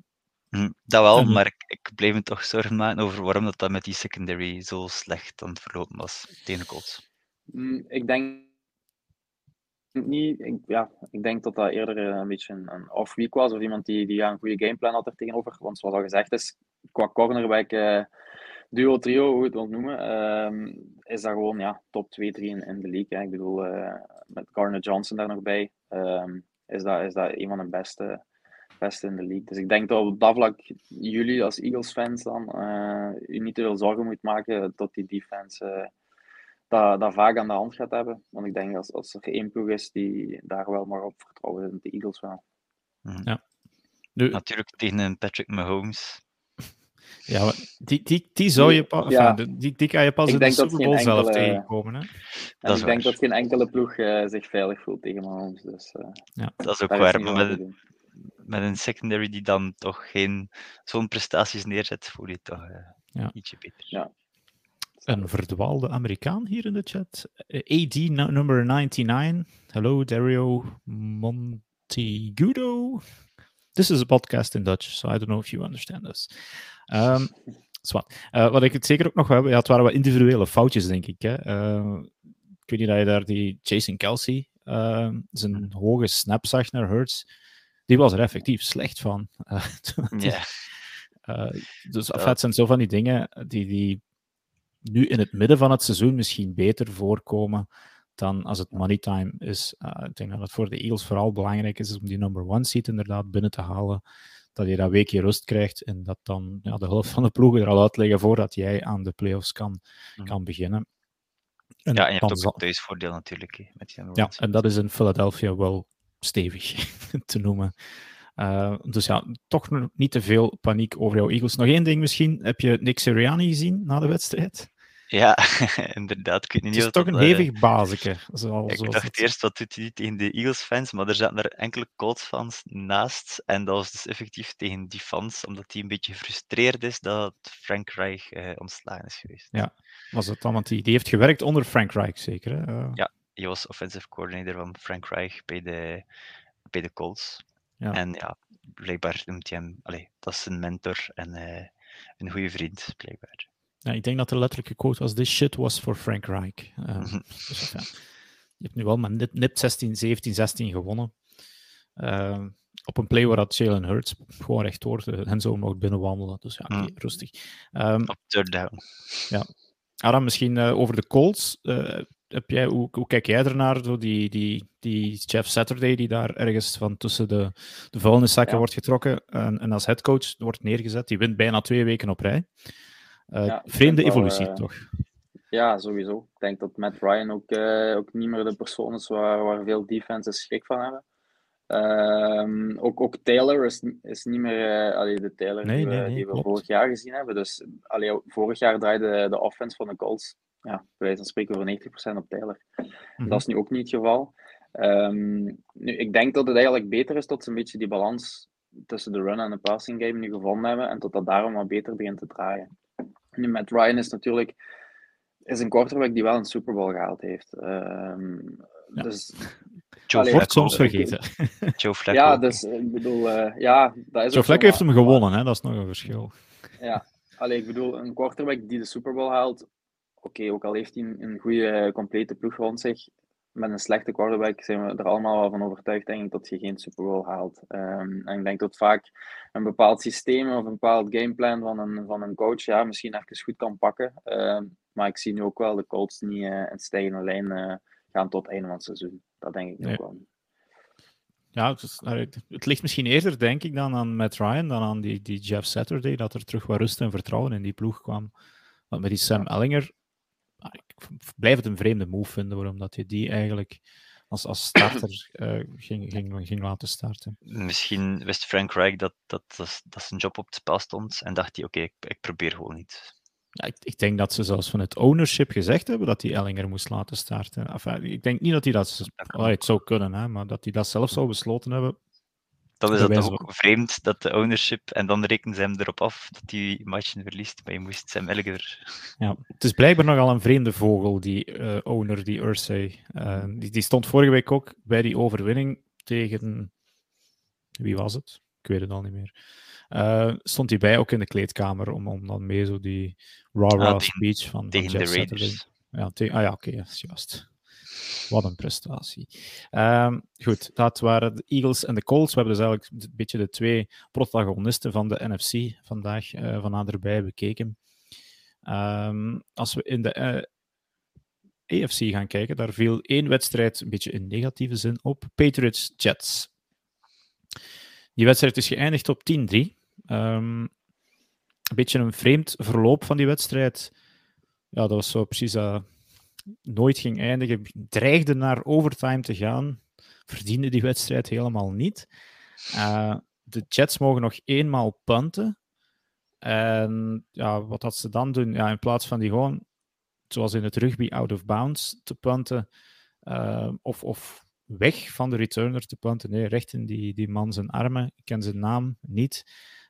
dat wel, maar ik, ik bleef me toch zorgen maken over waarom dat, dat met die secondary zo slecht aan het verlopen was tegen Colts. Mm, ik denk niet, ik, ja, ik denk dat dat eerder eh, een beetje een, een off-week was, of iemand die, die een goede gameplan had er tegenover. Want zoals al gezegd is, qua cornerback, uh, duo, trio, hoe we het wilt noemen, uh, is dat gewoon ja, top 2, 3 in, in de league. Hè. Ik bedoel, uh, met Garner Johnson daar nog bij, ehm, is, dat, is dat een van de beste beste in de league. Dus ik denk dat op dat vlak jullie als Eagles-fans dan uh, u niet te veel zorgen moet maken dat die defense uh, dat, dat vaak aan de hand gaat hebben. Want ik denk als, als er één ploeg is die daar wel maar op vertrouwen, zijn de Eagles wel. Mhm. Ja. Nu, Natuurlijk tegen een Patrick Mahomes. Ja, die, die, die zou je pas, ja. die, die kan je pas ik in de Super Bowl zelf tegenkomen. Hè? En ik denk dat geen enkele ploeg uh, zich veilig voelt tegen Mahomes. Dus, ja. Dat is ook waar. Maar met, een secondary die dan toch geen zo'n prestaties neerzet, voel je toch uh, ja. ietsje beter. Ja. Een verdwaalde Amerikaan hier in de chat. Eh, AD number 99. Hello, Dario Montegudo. This is a podcast in Dutch, so I don't know if you understand this. Um, uh, wat ik het zeker ook nog heb, ja, het waren wat individuele foutjes, denk ik. Hè. Uh, ik weet niet dat je daar die Jason Kelsey, uh, zijn hmm. hoge snap zag naar Hurts die was er effectief slecht van. Uh, ja. Uh, dus ja. het zijn zo van die dingen die, die nu in het midden van het seizoen misschien beter voorkomen dan als het money time is. Uh, ik denk dat het voor de Eagles vooral belangrijk is om die number one seat inderdaad binnen te halen. Dat je dat weekje rust krijgt en dat dan ja, de helft van de ploegen er al uit liggen voordat jij aan de playoffs kan, mm. kan beginnen. En ja, en je hebt ook een thuisvoordeel natuurlijk. met die ja, en dat is in Philadelphia wel stevig te noemen. Uh, dus ja, toch niet te veel paniek over jouw Eagles. Nog één ding misschien. Heb je Nick Sirianni gezien na de wedstrijd? Ja, inderdaad. Ik weet niet het is toch een hevig uh, ik dacht eerst, wat doet hij tegen de Eagles-fans? Maar er zaten er enkele Colts-fans naast. En dat was dus effectief tegen die fans, omdat hij een beetje gefrustreerd is dat Frank Reich uh, ontslagen is geweest. Ja, was het dan? Want die, die heeft gewerkt onder Frank Reich, zeker? Hè? Ja, hij was offensive coordinator van Frank Reich bij de, bij de Colts. Ja. En ja, blijkbaar noemt hij hem, allee, dat is een mentor en uh, een goede vriend, blijkbaar. Ja, ik denk dat de letterlijke quote was: This shit was for Frank Reich. Uh, dus, ja. hebt nu wel met nip 16, 17, 16 gewonnen. Uh, op een play waar dat Jalen Hurts gewoon rechtdoor de zo mocht binnenwandelen. Dus ja, okay, mm. rustig. Um, op third down. Ja. Aram, misschien uh, over de Colts. Uh, heb jij, hoe, hoe, kijk jij ernaar? Zo die, die, die Jeff Saturday, die daar ergens van tussen de, de vuilniszakken ja. wordt getrokken en, en als headcoach wordt neergezet. Die wint bijna twee weken op rij. Uh, ja, vreemde evolutie, wel, toch? Ja, sowieso. Ik denk dat Matt Ryan ook, ook niet meer de persoon is waar, waar veel defenses schrik van hebben. Um, ook, ook Taylor is, is niet meer uh, allee, de Taylor nee, die, we, nee, nee, die we vorig jaar gezien hebben. Dus allee, vorig jaar draaide de offense van de Colts, ja, bij wijze van spreken, voor 90% op Taylor. Mm -hmm. Dat is nu ook niet het geval. Um, nu, ik denk dat het eigenlijk beter is dat ze een beetje die balans tussen de run en de passing game nu gevonden hebben en tot dat daarom wat beter begint te draaien. Nu, met Ryan is natuurlijk is een quarterback die wel een Super Bowl gehaald heeft. Um, ja. Dus Joe wordt soms vergeten. Joe Flacco. Ja, dus ik bedoel, uh, ja, dat is Joe Flacco heeft hem gewonnen, hè? dat is nog een verschil. Ja, alleen ik bedoel, een quarterback die de Super Bowl haalt, okay, ook al heeft hij een goede, complete ploeg rond zich, met een slechte quarterback zijn we er allemaal wel van overtuigd, denk ik, dat je geen Super Bowl haalt. Um, en ik denk dat vaak een bepaald systeem of een bepaald gameplan van een, van een coach, ja, misschien even goed kan pakken. Um, maar ik zie nu ook wel de Colts niet uh, in stijgende lijn uh, gaan tot einde van het seizoen. Dat denk ik nee. ook wel. Ja, het, is, het, ligt misschien eerder, denk ik, dan aan Matt Ryan, dan aan die, die Jeff Saturday, dat er terug wat rust en vertrouwen in die ploeg kwam. Want met die Sam Ellinger, ik blijf het een vreemde move vinden, waarom dat je die eigenlijk als, als starter uh, ging, ging, ging laten starten. Misschien wist Frank Reich dat, dat, dat, dat zijn job op het spel stond en dacht hij, oké, okay, ik, ik probeer gewoon iets. Ja, ik, ik, denk dat ze zelfs van het ownership gezegd hebben dat hij Ellinger moest laten starten. Enfin, ik denk niet dat hij dat... Oh, het zou kunnen, hè, maar dat hij dat zelf zou besloten hebben. Dan is dat toch ook vreemd, dat de ownership... En dan rekenen ze hem erop af dat hij matchen verliest, maar je moest Sam Ellinger... Ja, het is blijkbaar nogal een vreemde vogel, die uh, owner, die Ursay. Uh, die, die stond vorige week ook bij die overwinning tegen... Wie was het? Ik weet het al niet meer. Uh, stond hij bij ook in de kleedkamer om, om dan mee zo die raw-raw ah, speech van, tegen van de Raiders. Ja, te ah ja, oké, okay, yes, juist. Wat een prestatie. Um, goed, dat waren de Eagles en de Colts. We hebben dus eigenlijk een beetje de twee protagonisten van de NFC vandaag uh, van naderbij bekeken. Um, als we in de uh, eh, AFC gaan kijken, daar viel één wedstrijd een beetje in negatieve zin op. Patriots-Jets. Die wedstrijd is geëindigd op 10-3. Um, ehm, een beetje een vreemd verloop van die wedstrijd. Ja, dat was zo precies nooit ging eindigen. Dreigde naar overtime te gaan. Verdiende die wedstrijd helemaal niet. Uh, de Jets mogen nog eenmaal punten. En ja, wat dat ze dan doen, ja, in plaats van die gewoon, zoals in het rugby, out of bounds te punten, uh, of, of weg van de returner te punten. Nee, recht in die, die man zijn armen. Ik ken zijn naam niet.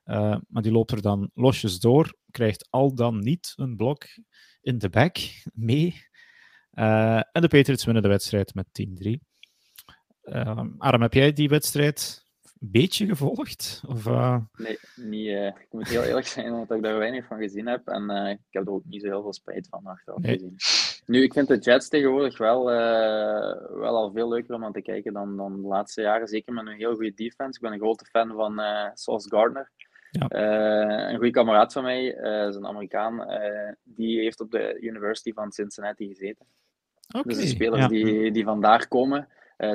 Uh, maar die loopt er dan losjes door. Krijgt al dan niet een blok in de back mee. Uh, en de Patriots winnen de wedstrijd met 10-3. Uh, Aram, heb jij die wedstrijd een beetje gevolgd? Of, uh... Nee, niet, uh, ik moet heel eerlijk zijn, omdat ik daar weinig van gezien heb. En uh, ik heb er ook niet zo heel veel spijt van achteraf nee. gezien. Nu, ik vind de Jets tegenwoordig wel, wel al veel leuker om aan te kijken dan, dan de laatste jaren. Zeker met een heel goede defense. Ik ben een grote fan van Sauce Gardner. Ja. een goede kameraad van mij, is een Amerikaan, die heeft op de University van Cincinnati gezeten. Okay, dus de spelers ja. die, die vandaar komen,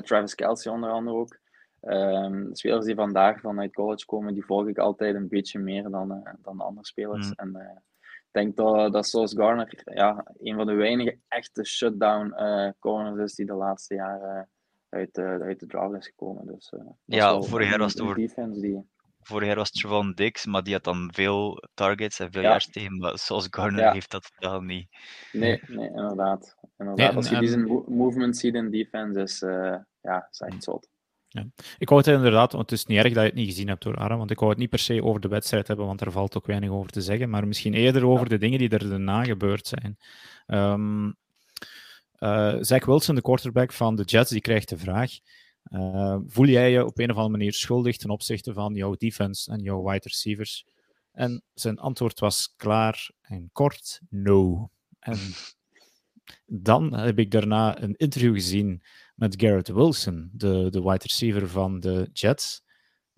Travis Kelsey onder andere ook, Um, de spelers die vandaag vanuit college komen, die volg ik altijd een beetje meer dan, uh, dan de andere spelers. Mm. En uh, ik denk dat, dat Sauce Garner ja, een van de weinige echte shutdown corners is die de laatste jaren uit, uit de draft is gekomen. Dus, ja, vorig jaar was het voor... defense die... Vorig jaar was het Trevon Dix, maar die had dan veel targets en veel ja. Maar zoals Garner ja. heeft dat totaal niet. Nee, nee inderdaad. inderdaad. Nee, Als je die movement ziet in defense, is, uh, ja, is echt zot. Ja. Ik wou het inderdaad, want het is niet erg dat je het niet gezien hebt door Aram, want ik wou het niet per se over de wedstrijd hebben, want er valt ook weinig over te zeggen, maar misschien eerder over de dingen die er daarna gebeurd zijn. Um, uh, Zach Wilson, de quarterback van de Jets, die krijgt de vraag, uh, voel jij je op een of andere manier schuldig ten opzichte van jouw defense en jouw wide receivers? En zijn antwoord was klaar en kort, no. En dan heb ik daarna een interview gezien met Garrett Wilson, de, de wide receiver van de Jets.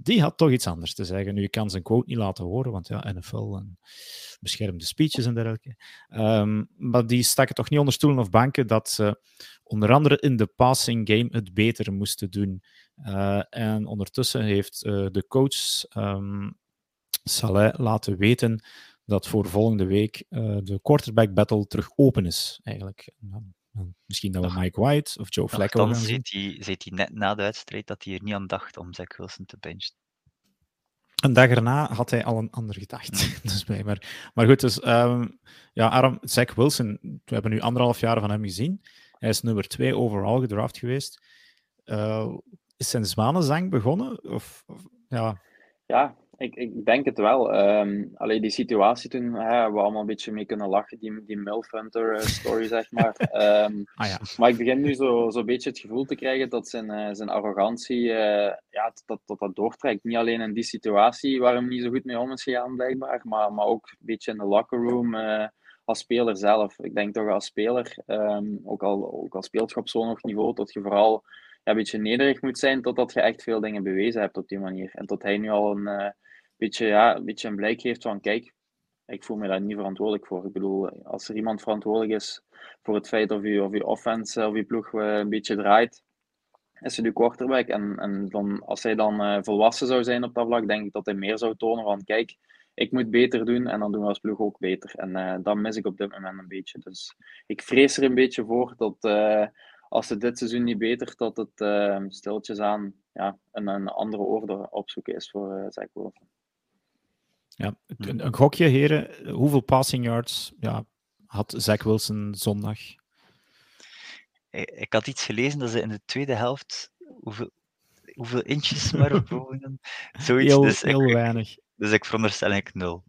Die had toch iets anders te zeggen. Nu, je kan zijn quote niet laten horen, want ja, NFL en beschermde speeches en dergelijke. Um, maar die staken toch niet onder stoelen of banken dat ze onder andere in de passing game het beter moesten doen. Uh, en ondertussen heeft uh, de coach um, Saleh laten weten dat voor volgende week uh, de quarterback battle terug open is, eigenlijk. Misschien dat we Mike White of Joe Flacco gaan zien. Zit hij net na de wedstrijd dat hij er niet aan dacht om Zach Wilson te benchen. Een dag erna had hij al een ander gedacht. dus maar, maar goed, dus um, ja, Aram, Zach Wilson, we hebben nu anderhalf jaar van hem gezien. Hij is nummer twee overal gedraft geweest. Uh, is zijn zwanenzang begonnen? Of, of, ja. ja, ik, ik denk het wel. Um, alleen die situatie toen hè, hebben we allemaal een beetje mee kunnen lachen, die, die Milf Hunter uh, story, zeg maar. Um, ah, ja. Maar ik begin nu zo'n zo beetje het gevoel te krijgen dat zijn, uh, zijn arrogantie, uh, ja, dat, dat dat doortrekt. Niet alleen in die situatie waar hem niet zo goed mee om is gegaan, blijkbaar, maar, maar ook een beetje in de locker room als speler zelf. Ik denk toch als speler, um, ook, al, ook al speelt je op zo'n hoog niveau, dat je vooral ja, een beetje nederig moet zijn totdat je echt veel dingen bewezen hebt op die manier. En tot hij nu al een beetje, ja, een beetje een blijk geeft van kijk, ik voel me daar niet verantwoordelijk voor. Ik bedoel, als er iemand verantwoordelijk is voor het feit of je, of je offense of je ploeg eh, een beetje draait, is het uw quarterback. En, en dan, als hij dan uh, volwassen zou zijn op dat vlak, denk ik dat hij meer zou tonen van kijk, ik moet beter doen en dan doen we als ploeg ook beter. En dat mis ik op dit moment een beetje. Dus ik vrees er een beetje voor dat als het dit seizoen niet beter, dat het stiltjes aan ja, een, een andere orde opzoeken is voor Zach Wilson. Ja, een, een gokje, heren. Hoeveel passing yards ja, had Zach Wilson zondag? Ik had iets gelezen dat ze in de tweede helft hoeveel, hoeveel inches maar op Zoiets. Heel, dus heel ik, weinig. Dus ik veronderstel ik nul.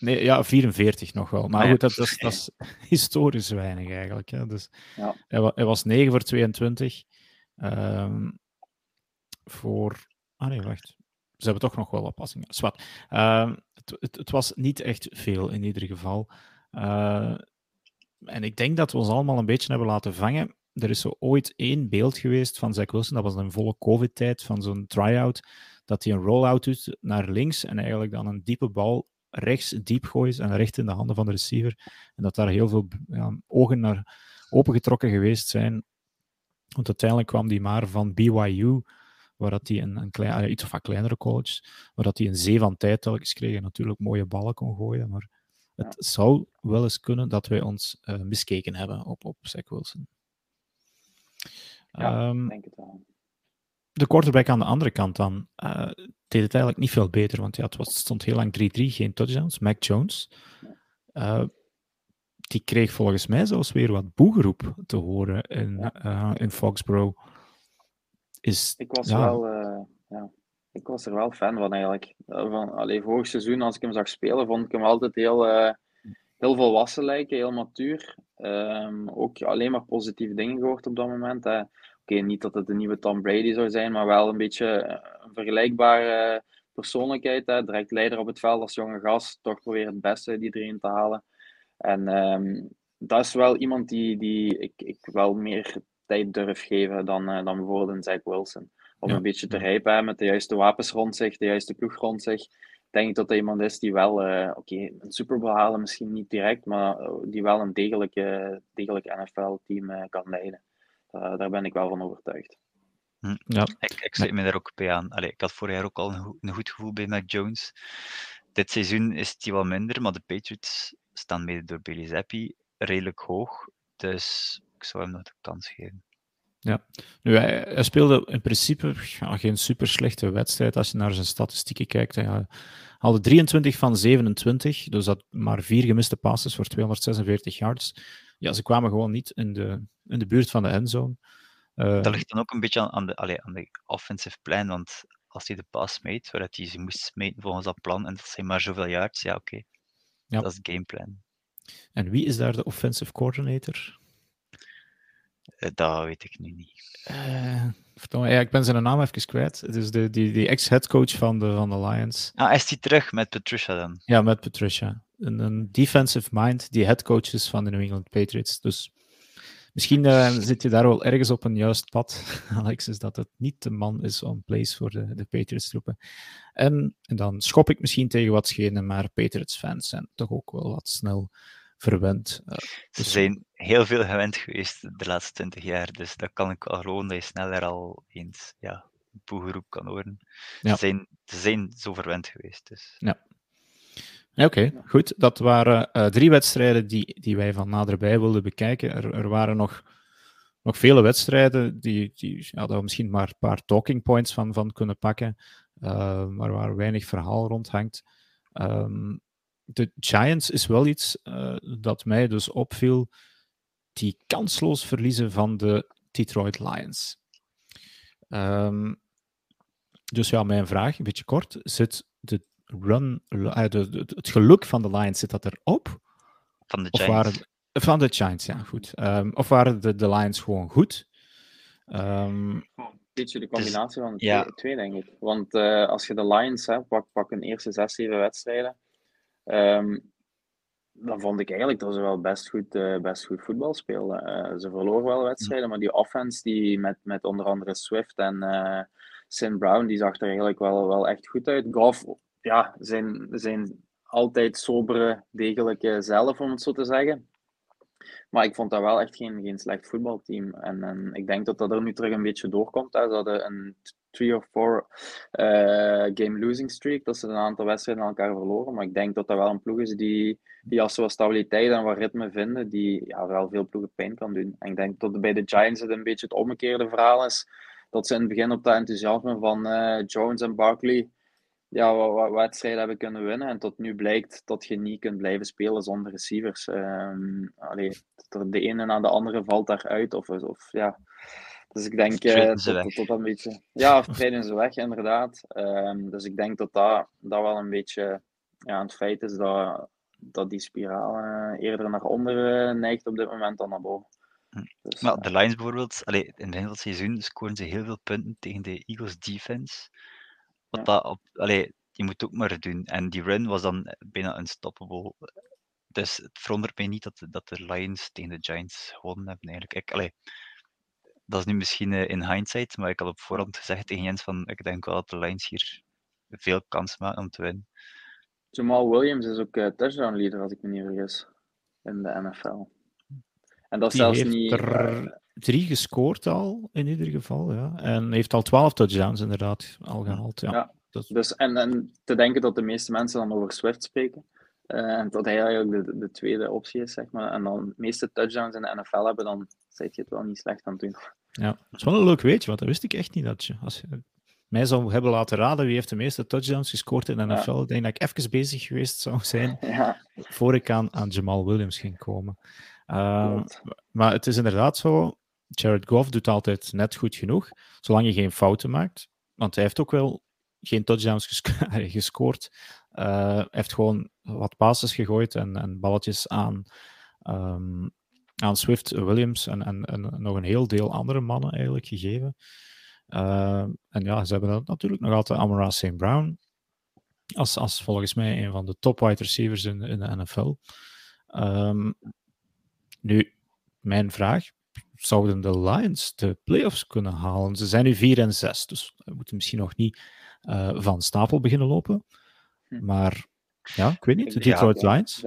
Nee, ja, 44 nog wel. Maar goed, dat, dat, is, dat is historisch weinig eigenlijk. Hè. Dus ja. hij, hij, was 9 voor 22. Um, ehm, voor. Ah nee, wacht. Ze hebben toch nog wel wat passingen. Zwat. Uh, het, het, was niet echt veel in ieder geval. Uh, en ik denk dat we ons allemaal een beetje hebben laten vangen. Er is zo ooit één beeld geweest van Zach Wilson, dat was een volle COVID-tijd, van zo'n try-out, dat hij een roll-out doet naar links en eigenlijk dan een diepe bal rechts diep gooit en recht in de handen van de receiver. En dat daar heel veel ja, ogen naar opengetrokken geweest zijn. Want uiteindelijk kwam die maar van BYU, waar dat hij een, een klein, iets of een kleinere college, waar dat hij een zee van tijd telkens kreeg en natuurlijk mooie ballen kon gooien. Maar het zou wel eens kunnen dat wij ons uh, miskeken hebben op, op Zach Wilson. Ja, um, denk het wel. De quarterback aan de andere kant dan uh, deed het eigenlijk niet veel beter, want ja, het, was, stond heel lang 3-3, geen touchdowns. Mac Jones, uh, die kreeg volgens mij zelfs weer wat boegeroep te horen in, in Foxborough is... Ik was, wel, uh, ja, ik was er wel fan van eigenlijk. Eh, van, allee, vorig seizoen, als ik hem zag spelen, vond ik hem altijd heel, uh, heel volwassen lijken, heel matuur. Um, ook alleen maar positieve dingen gehoord op dat moment. Oké, okay, niet dat het de nieuwe Tom Brady zou zijn, maar wel een beetje een vergelijkbare persoonlijkheid. Hè. Direct leider op het veld als jonge gast, toch proberen het beste die erin te halen. En um, dat is wel iemand die, die ik, ik wel meer tijd durf geven dan, uh, dan bijvoorbeeld een Zach Wilson. Om een beetje te rijpen met de juiste wapens rond zich, de juiste ploeg rond zich. Denk ik dat hij iemand is die wel, uh, oké, okay, een Super Bowl halen misschien niet direct, maar uh, die wel een degelijke, degelijk NFL-team kan leiden. daar ben ik wel van overtuigd. Hm. Ja. Ik, ik sluit me daar ook bij aan. Allee, ik had vorig jaar ook al een, een goed gevoel bij Mac Jones. Dit seizoen is het wel minder, maar de Patriots staan mede door Billy Zappi redelijk hoog. Dus ik zou hem nog de kans geven. Ja, nu, hij, speelde in principe ja, geen super slechte wedstrijd als je naar zijn statistieken kijkt. Hij haalde 23 van 27, dus dat maar vier gemiste passes voor 246 yards. Ja, ze kwamen gewoon niet in de, in de buurt van de endzone. Uh, dat ligt dan ook een beetje aan de, allee, aan de offensive plan, want als hij de pass meet, waar hij ze moest meten volgens dat plan, en dat zijn maar zoveel yards, ja oké, okay. ja. dat is het gameplan. En wie is daar de offensive coordinator? Eh, dat weet ik nu niet. Uh, ja, ik ben zijn naam even kwijt. Het is de, die, die ex-headcoach van de, van de Lions. Ah, is hij terug met Patricia dan? Ja, met Patricia. Een, een defensive mind die headcoach is van de New England Patriots. Dus Misschien uh, zit je daar wel ergens op een juist pad, Alexis, dat het niet de man is on place voor de, de Patriots-troepen. En, en, dan schop ik misschien tegen wat schenen, maar Patriots-fans zijn toch ook wel wat snel verwend. Uh, Ze zijn heel veel gewend geweest de laatste twintig jaar, dus dat kan ik wel geloven dat je sneller al eens ja, boegeroep kan horen. Ja. Ze, zijn, ze zijn zo verwend geweest. Dus. Ja. Oké, goed. Dat waren uh, drie wedstrijden die, die wij van naderbij wilden bekijken. Er, er waren nog, nog vele wedstrijden die, die ja, daar we misschien maar een paar talking points van, van kunnen pakken, uh, maar waar weinig verhaal rondhangt. Um, de Giants is wel iets uh, dat mij dus opviel, die kansloos verliezen van de Detroit Lions. Um, dus ja, mijn vraag, een beetje kort, zit de run, uh, de, het geluk van de Lions, zit dat erop? Van de Giants. Of waren, van de Giants, ja, goed. Um, of waren de, de Lions gewoon goed? Um, beetje de combinatie van de ja. twee, twee, denk ik. Want uh, als je de Lions hebt, pak, pak een eerste zes, zeven wedstrijden, um, dan vond ik eigenlijk dat ze wel best goed, uh, best goed voetbal speelden. Uh, ze verloren wel wedstrijden, maar die offense die met, met onder andere Swift en uh, Sin Brown, die zag er eigenlijk wel, wel echt goed uit. Goff ja, zijn, zijn altijd sobere, degelijke zelf, om het zo te zeggen. Maar ik vond dat wel echt geen, geen slecht voetbalteam. En, en ik denk dat dat er nu terug een beetje doorkomt. Hè. Ze hadden een 3 of 4 uh, game losing streak. Dat ze een aantal wedstrijden aan elkaar verloren. Maar ik denk dat dat wel een ploeg is die, die als ze wat stabiliteit en wat ritme vinden, die ja, wel veel ploegen pijn kan doen. En ik denk dat bij de Giants het een beetje het omgekeerde verhaal is. Dat ze in het begin op dat enthousiasme van uh, Jones en Barkley ja, wat, wedstrijden hebben kunnen winnen. En tot nu blijkt dat je niet kunt blijven spelen zonder receivers. Um, allee, de ene na de andere valt daaruit. Of, of, ja. Dus ik denk uh, dat, dat, dat een beetje. Ja, of treden ze weg, inderdaad. Um, dus ik denk dat dat, dat wel een beetje ja, het feit is dat, dat die spiraal uh, eerder naar onder uh, neigt op dit moment dan naar boven. Hm. Dus, maar de Lions bijvoorbeeld, allee, in het het seizoen scoren ze heel veel punten tegen de Eagles defense. Wat dat op, allee, je moet ook maar doen. En die run was dan bijna unstoppable. Dus het verwondert mij niet dat, dat de Lions tegen de Giants gewonnen hebben eigenlijk. Ik, allee, dat is nu misschien in hindsight, maar ik had op voorhand gezegd tegen Jens van ik denk wel dat de Lions hier veel kans maken om te winnen. Jamal Williams is ook uh, touchdown leader, als ik me niet vergis, in de NFL. En dat zelfs niet... Er drie gescoord al, in ieder geval. Ja. En heeft al twaalf touchdowns inderdaad al gehaald. Ja. ja dus, en, en te denken dat de meeste mensen dan over Swift spreken. Uh, en dat hij eigenlijk de, de, tweede optie is, zeg maar. En dan de meeste touchdowns in de NFL hebben, dan zit je het wel niet slecht aan het doen. Ja, dat is wel een leuk weetje, want dat wist ik echt niet. Dat je, als je mij zou hebben laten raden wie heeft de meeste touchdowns gescoord in de NFL, ja. ik denk dat ik even bezig geweest zou zijn ja. voor ik aan, aan Jamal Williams ging komen. Uh, maar het is inderdaad zo, Jared Goff doet altijd net goed genoeg, zolang je geen fouten maakt. Want hij heeft ook wel geen touchdowns gescoord. Uh, hij heeft gewoon wat passes gegooid en, en balletjes aan, um, aan Swift, Williams en, en, en, nog een heel deel andere mannen eigenlijk gegeven. Uh, en ja, ze hebben natuurlijk nog altijd Amara St. Brown als, als volgens mij een van de top wide receivers in, in de NFL. Um, ehm, nu, mijn vraag, zouden de Lions de playoffs kunnen halen? Ze zijn nu 4 en 6, dus we moeten misschien nog niet uh, van stapel beginnen lopen. Hm. Maar ja, ik weet niet, de Detroit ja, Lions.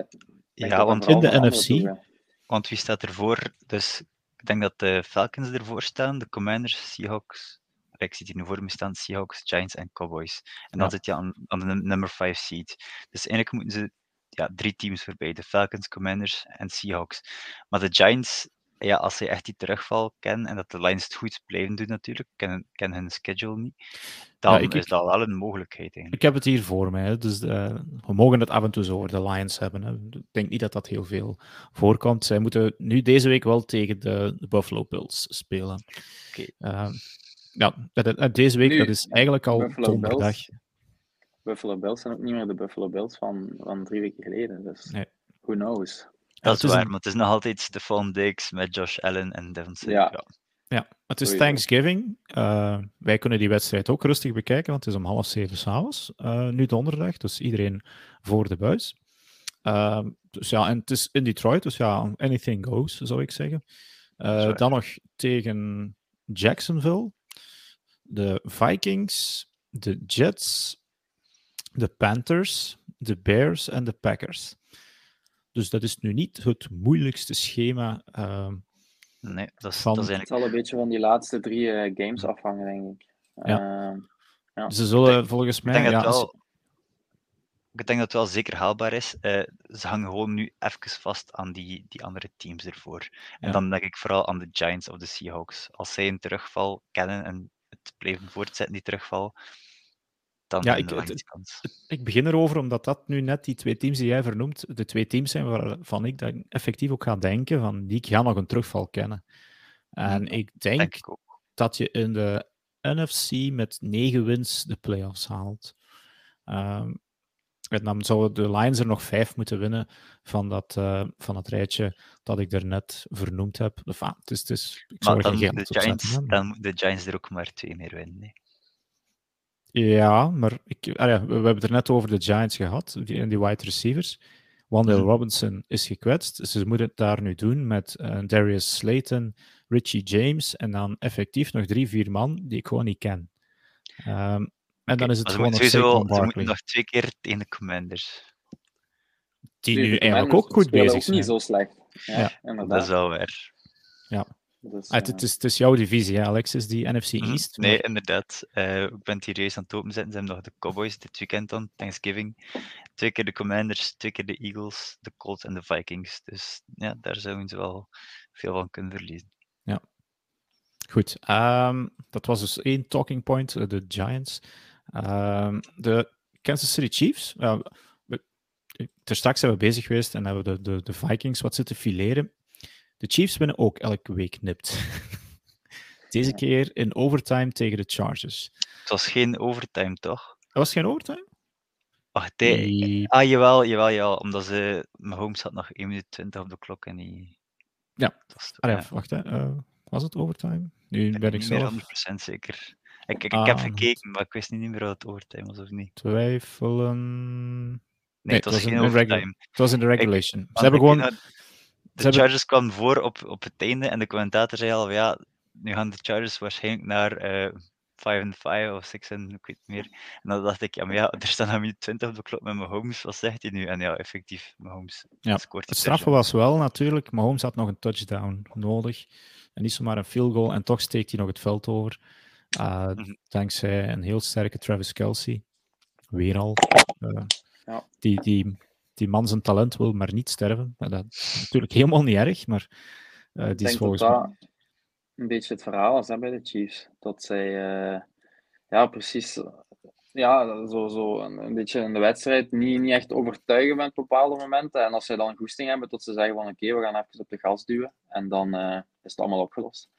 Ja, want in de NFC. Want wie staat ervoor? Dus ik denk dat de Falcons ervoor staan, de Commanders, Seahawks. Ik zit hier nu voor me staan, Seahawks, Giants en Cowboys. En dan zit je aan, aan de nummer 5 seed. Dus eigenlijk moeten ze ja, drie teams voorbij. De Falcons, Commanders en Seahawks. Maar de Giants ja, als ze echt die terugval kennen en dat de Lions het goed blijven doen natuurlijk, kennen, kennen hun schedule niet, dan is dat wel een mogelijkheid. Eigenlijk. Ik heb het hier voor mij, dus uh, we mogen het af en toe zo over de Lions hebben. Hè. Ik denk niet dat dat heel veel voorkomt. Zij moeten nu deze week wel tegen de, de Buffalo Bills spelen. Okay. Uh, ja, deze week, nu, dat is eigenlijk al donderdag. Buffalo Bills zijn ook niet meer de Buffalo Bills van, van drie weken geleden, dus nee. who knows. Dat is waar, maar het is nog altijd Stefan Diggs met Josh Allen en Devon Ja. ja. ja. het is Thanksgiving. Uh, wij kunnen die wedstrijd ook rustig bekijken, want het is om half zeven s'avonds, uh, nu donderdag. Dus iedereen voor de buis. Uh, dus ja, en het is in Detroit, dus ja, anything goes, zou ik zeggen. Uh, dan nog tegen Jacksonville, de Vikings, de Jets, de Panthers, de Bears en de Packers. Dus dat is nu niet het moeilijkste schema. Uh, nee, dat is, van... dat is eigenlijk... Het zal een beetje van die laatste drie uh, games afhangen, denk ik. Ja. Uh, ja. Ze zullen denk, volgens mij. Ik denk, ja, dat wel, ik denk dat het wel zeker haalbaar is. Uh, ze hangen gewoon nu even vast aan die, die andere teams ervoor. En ja. dan denk ik vooral aan de Giants of de Seahawks. Als zij een terugval kennen en het blijven voortzetten, die terugval, dan ja, ik, het, kans. ik begin erover omdat dat nu net die twee teams die jij vernoemt, de twee teams zijn waarvan ik dan effectief ook ga denken van die gaan nog een terugval kennen. En ja, ik denk, denk ik dat je in de NFC met negen wins de playoffs haalt. Um, en dan zouden de Lions er nog vijf moeten winnen van, dat, uh, van het rijtje dat ik er net vernoemd heb. Enfin, het is, het is, ik zou maar dan, geen de Giants, zetten, dan moeten de Giants er ook maar twee meer winnen. Nee. Ja, maar ik, ah ja, we, we hebben het er net over de Giants gehad, die, die wide receivers. Wandale Mhm. Robinson is gekwetst. Ze moeten het daar nu doen met eh, Darius Slayton, Richie James en dan effectief nog drie, vier man die ik gewoon niet ken. Ehm, en dan is het gewoon nog ze moeten nog twee keer tegen de Commanders. die nu eigenlijk ook goed bezig ook zijn. niet zo slecht. Ja, Ja. inderdaad. Dat is wel waar. Dus, Ah, het, eh, het is, het is jouw divisie, hè, Alexis, die NFC Mhm. East. Nee, inderdaad. Eh, ik ben hier juist aan het openzetten. Ze hebben nog de Cowboys dit weekend dan, Thanksgiving. Twee keer de Commanders, twee keer de Eagles, de Colts en de Vikings. Dus ja, daar zouden ze wel veel van kunnen verliezen. Goed, ehm, dat was dus één talking point, eh, de Giants. Ehm, de Kansas City Chiefs. we, ter straks zijn we bezig geweest en hebben we de, de, de Vikings wat zitten fileren. De Chiefs winnen ook elke week nipt. Deze keer in overtime tegen de Chargers. Het was geen overtime, toch? Dat was geen overtime? Wacht, nee. Ah, jawel, jawel, jawel. Omdat ze... Mahomes had nog 1 minuut 20 op de klok en die... Ja. Dat was, Ah, ja, ja, wacht, hè. eh, was het overtime? Nu ben ik niet meer zelf 100% zeker. Ik, ik, Ah, ik heb gekeken, maar ik wist niet meer of het overtime was of niet. twijfelen. Nee, Nee, het was het was geen in- in regu- overtime. Het was in de regulation. Ze hebben gewoon. De hebben- Chargers kwamen voor op, op het einde en de commentator zei al, ja, nu gaan de Chargers waarschijnlijk naar eh 5 en 5 of 6 en ik weet niet meer. En dan dacht ik, ja, maar ja, er staat een minuut 20 op de klok met Mahomes, wat zegt hij nu? En ja, effectief, Mahomes Ja, scoort Het die straffe touchdown. was wel natuurlijk, Mahomes had nog een touchdown nodig. En niet zomaar een field goal. En toch steekt hij nog het veld over. Uh. Dankzij een heel sterke Travis Kelsey. Weer al. Uh, Ja. die, die, die man zijn talent wil maar niet sterven. Dat is natuurlijk helemaal niet erg. Maar uh, die ik is dat volgens dat mij... een beetje het verhaal hè, bij de Chiefs. Dat zij, uh, ja, precies, ja, zo, zo een, een, beetje in de wedstrijd niet, niet echt overtuigen met bepaalde momenten. En als zij dan goesting hebben, tot ze zeggen van oké, okay, we gaan even op de gas duwen. En dan is het allemaal opgelost.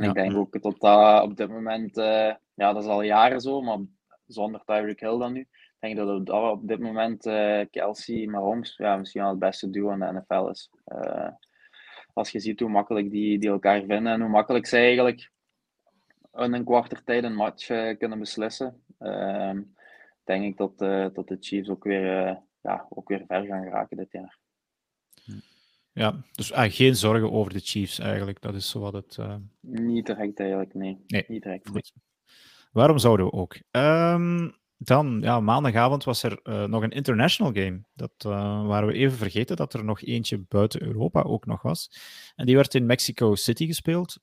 En Ja. ik denk ook dat dat op dit moment, uh, ja, dat is al jaren zo, maar zonder Tyreek Hill dan nu. Ik denk dat het op dit moment uh, Kelsey, Mahomes, ja, misschien wel het beste duo in de NFL is. Uh, als je ziet hoe makkelijk die, die elkaar vinden en hoe makkelijk zij eigenlijk in een kwartier een match kunnen beslissen, uh, denk ik dat, dat de Chiefs ook weer, ja, ook weer ver gaan geraken dit jaar. Ja, dus uh, geen zorgen over de Chiefs eigenlijk. Dat is zo wat het. Uh... Niet direct eigenlijk, nee. Nee, niet direct. Goed. Waarom zouden we ook? Um, dan, ja, maandagavond was er uh, nog een international game. Dat uh, waren we even vergeten dat er nog eentje buiten Europa ook nog was. En die werd in Mexico City gespeeld.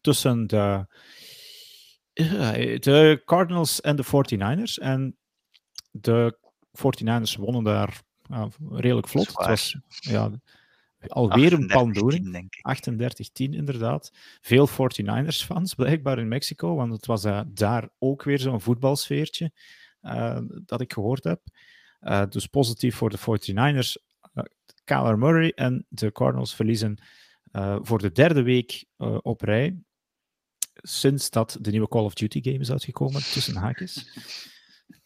Tussen de, de Cardinals en de 49ers. En de 49ers wonnen daar redelijk vlot. Het was ja, alweer een pandoering. 38-10 inderdaad. Veel 49ers-fans blijkbaar in Mexico, want het was uh, daar ook weer zo'n voetbalsfeertje uh, dat ik gehoord heb. Uh, dus positief voor de 49ers. Kyler Murray en de Cardinals verliezen voor de derde week op rij. Sinds dat de nieuwe Call of Duty game is uitgekomen, tussen haakjes.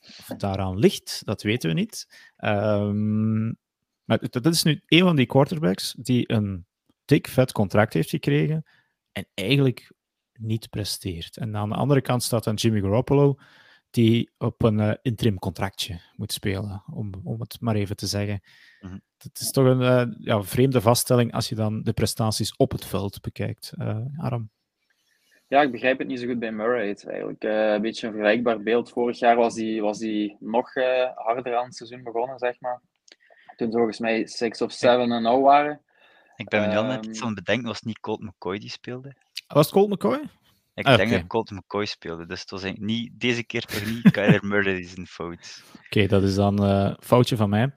Of het daaraan ligt, dat weten we niet. Um, maar dat is nu een van die quarterbacks die een dik vet contract heeft gekregen en eigenlijk niet presteert. En aan de andere kant staat dan Jimmy Garoppolo, die op een uh, interim contractje moet spelen, om, om het maar even te zeggen. Mhm. Het is toch een uh, ja, vreemde vaststelling als je dan de prestaties op het veld bekijkt. Uh, Aram? Ja, ik begrijp het niet zo goed bij Murray. Het is eigenlijk een beetje een vergelijkbaar beeld. Vorig jaar was hij was die nog harder aan het seizoen begonnen, zeg maar. Toen volgens mij 6 of 7 en 0 waren. Ik ben me nu um, net iets aan het bedenken, was het niet Colt McCoy die speelde? Was het Colt McCoy? Ik ah, denk dat Colt McCoy speelde, dus het was niet, deze keer toch niet Kyler Murray is een fout. Oké, dat is dan een uh, foutje van mij.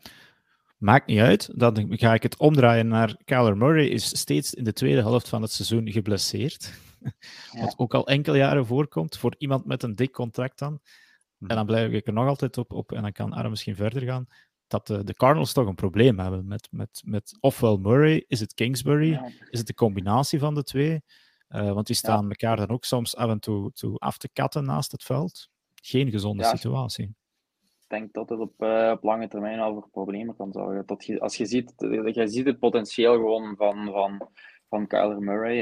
Maakt niet uit, dan ga ik het omdraaien naar Kyler Murray is steeds in de tweede helft van het seizoen geblesseerd. Wat ook al enkele jaren voorkomt voor iemand met een dik contract dan. En dan blijf ik er nog altijd op, op en dan kan Aram misschien verder gaan, dat de, de Cardinals toch een probleem hebben met, met, met ofwel Murray, is het Kingsbury, is het de combinatie van de twee? Uh, want die staan elkaar dan ook soms af en toe, toe af te katten naast het veld. Geen gezonde situatie. Ik denk dat het op, uh, op lange termijn al voor problemen kan zorgen. Dat je, als je ziet, je ziet het potentieel gewoon van, van, van Kyler Murray.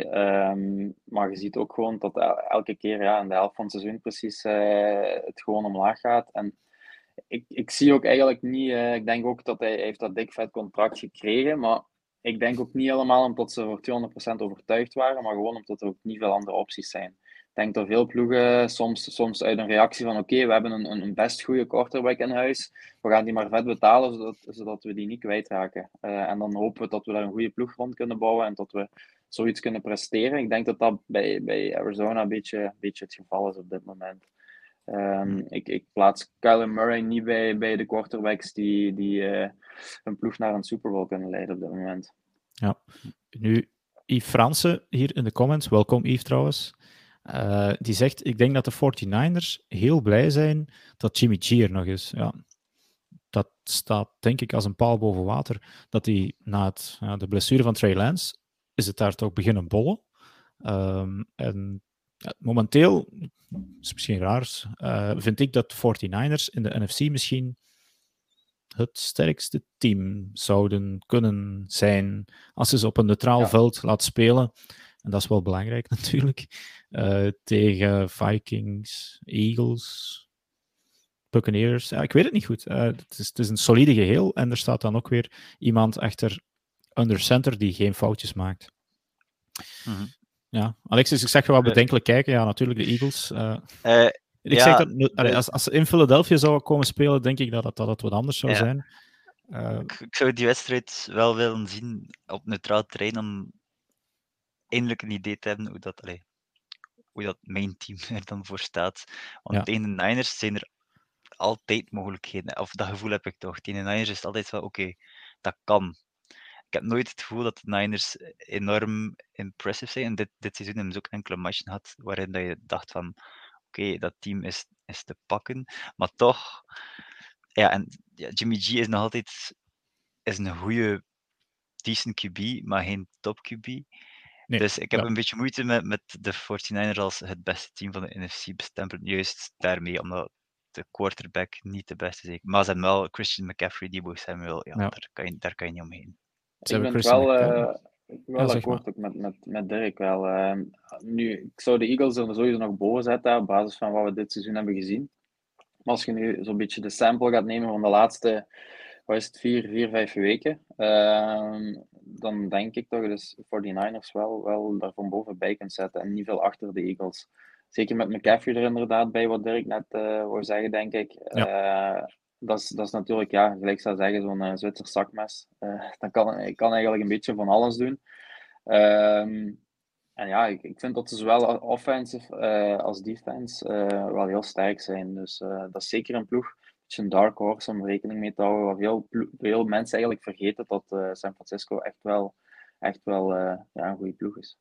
Um, maar je ziet ook gewoon dat elke keer ja, in de helft van het seizoen precies uh, het gewoon omlaag gaat. En ik, ik zie ook eigenlijk niet, ik denk ook dat hij, heeft dat dik vet contract gekregen, maar ik denk ook niet helemaal omdat ze voor 200% overtuigd waren, maar gewoon omdat er ook niet veel andere opties zijn. Ik denk dat veel ploegen soms, soms uit een reactie van oké, we hebben een, een best goede quarterback in huis, we gaan die maar vet betalen, zodat, zodat we die niet kwijtraken. Uh, en dan hopen we dat we daar een goede ploeg rond kunnen bouwen en dat we zoiets kunnen presteren. Ik denk dat dat bij, bij Arizona een beetje, een beetje het geval is op dit moment. Um, ik, ik, plaats Kyler Murray niet bij, bij de quarterbacks die, die uh, een ploeg naar een Super Bowl kunnen leiden op dit moment. Ja, nu Yves Fransen hier in de comments, welkom Yves trouwens, uh, die zegt, ik denk dat de 49ers heel blij zijn dat Jimmy G er nog is. Ja, dat staat denk ik als een paal boven water, dat hij na het, de blessure van Trey Lance, is het daar toch beginnen bollen. Um, en ja, momenteel, is misschien raar, uh, vind ik dat 49ers in de NFC misschien het sterkste team zouden kunnen zijn als ze ze op een neutraal veld laten spelen. En dat is wel belangrijk natuurlijk. Uh, tegen Vikings, Eagles, Buccaneers. Ja, ik weet het niet goed. Uh, het, is, het, is, een solide geheel en er staat dan ook weer iemand achter under center die geen foutjes maakt. Mm -hmm. Ja, Alexis, ik zeg wel bedenkelijk kijken. Ja, natuurlijk de Eagles. Uh, uh, ik ja, zeg dat, allee, als, als ze in Philadelphia zouden komen spelen, denk ik dat dat het wat anders zou ja. zijn. Uh, ik, ik, zou die wedstrijd wel willen zien op neutraal terrein om eindelijk een idee te hebben hoe dat, allee, hoe dat mijn team er dan voor staat. Want ja. tegen de Niners zijn er altijd mogelijkheden. Of dat gevoel heb ik toch. Tegen de Niners is het altijd wel oké, okay, dat kan ik heb nooit het gevoel dat de Niners enorm impressive zijn. En dit, dit seizoen hebben ze ook enkele matchen gehad waarin dat je dacht van oké, dat team is, is te pakken. Maar toch, ja, en ja, Jimmy G is nog altijd is een goede, decent QB, maar geen top QB. Nee, dus ik heb een beetje moeite met, met de 49ers als het beste team van de NFC bestempeld. Juist daarmee, omdat de quarterback niet de beste is. Maar ze hebben wel Christian McCaffrey, Debo Samuel. Ja, ja. Daar, kan je, daar kan je niet omheen. Ik ben wel, uh, wel ja, akkoord ook met, met, met Dirk wel. Uh, nu, ik zou de Eagles er sowieso nog boven zetten op basis van wat we dit seizoen hebben gezien. Maar als je nu zo'n beetje de sample gaat nemen van de laatste, wat is het, vier, vier vijf weken, uh, dan denk ik toch die Niners wel, wel daar van boven bij kunt zetten en niet veel achter de Eagles. Zeker met McCaffrey er inderdaad bij, wat Dirk net uh, wou zeggen, denk ik. Ja. Dat is, dat is natuurlijk, ja, gelijk zou zeggen, zo'n uh, Zwitser zakmes. Uh, dan kan ik kan eigenlijk een beetje van alles doen. Um, en ja, ik, ik vind dat ze zowel offensive uh, als defense wel heel sterk zijn. Dus dat is zeker een ploeg. Een beetje een dark horse om rekening mee te houden. Waar veel, veel mensen eigenlijk vergeten dat San Francisco echt wel, echt wel ja, een goede ploeg is.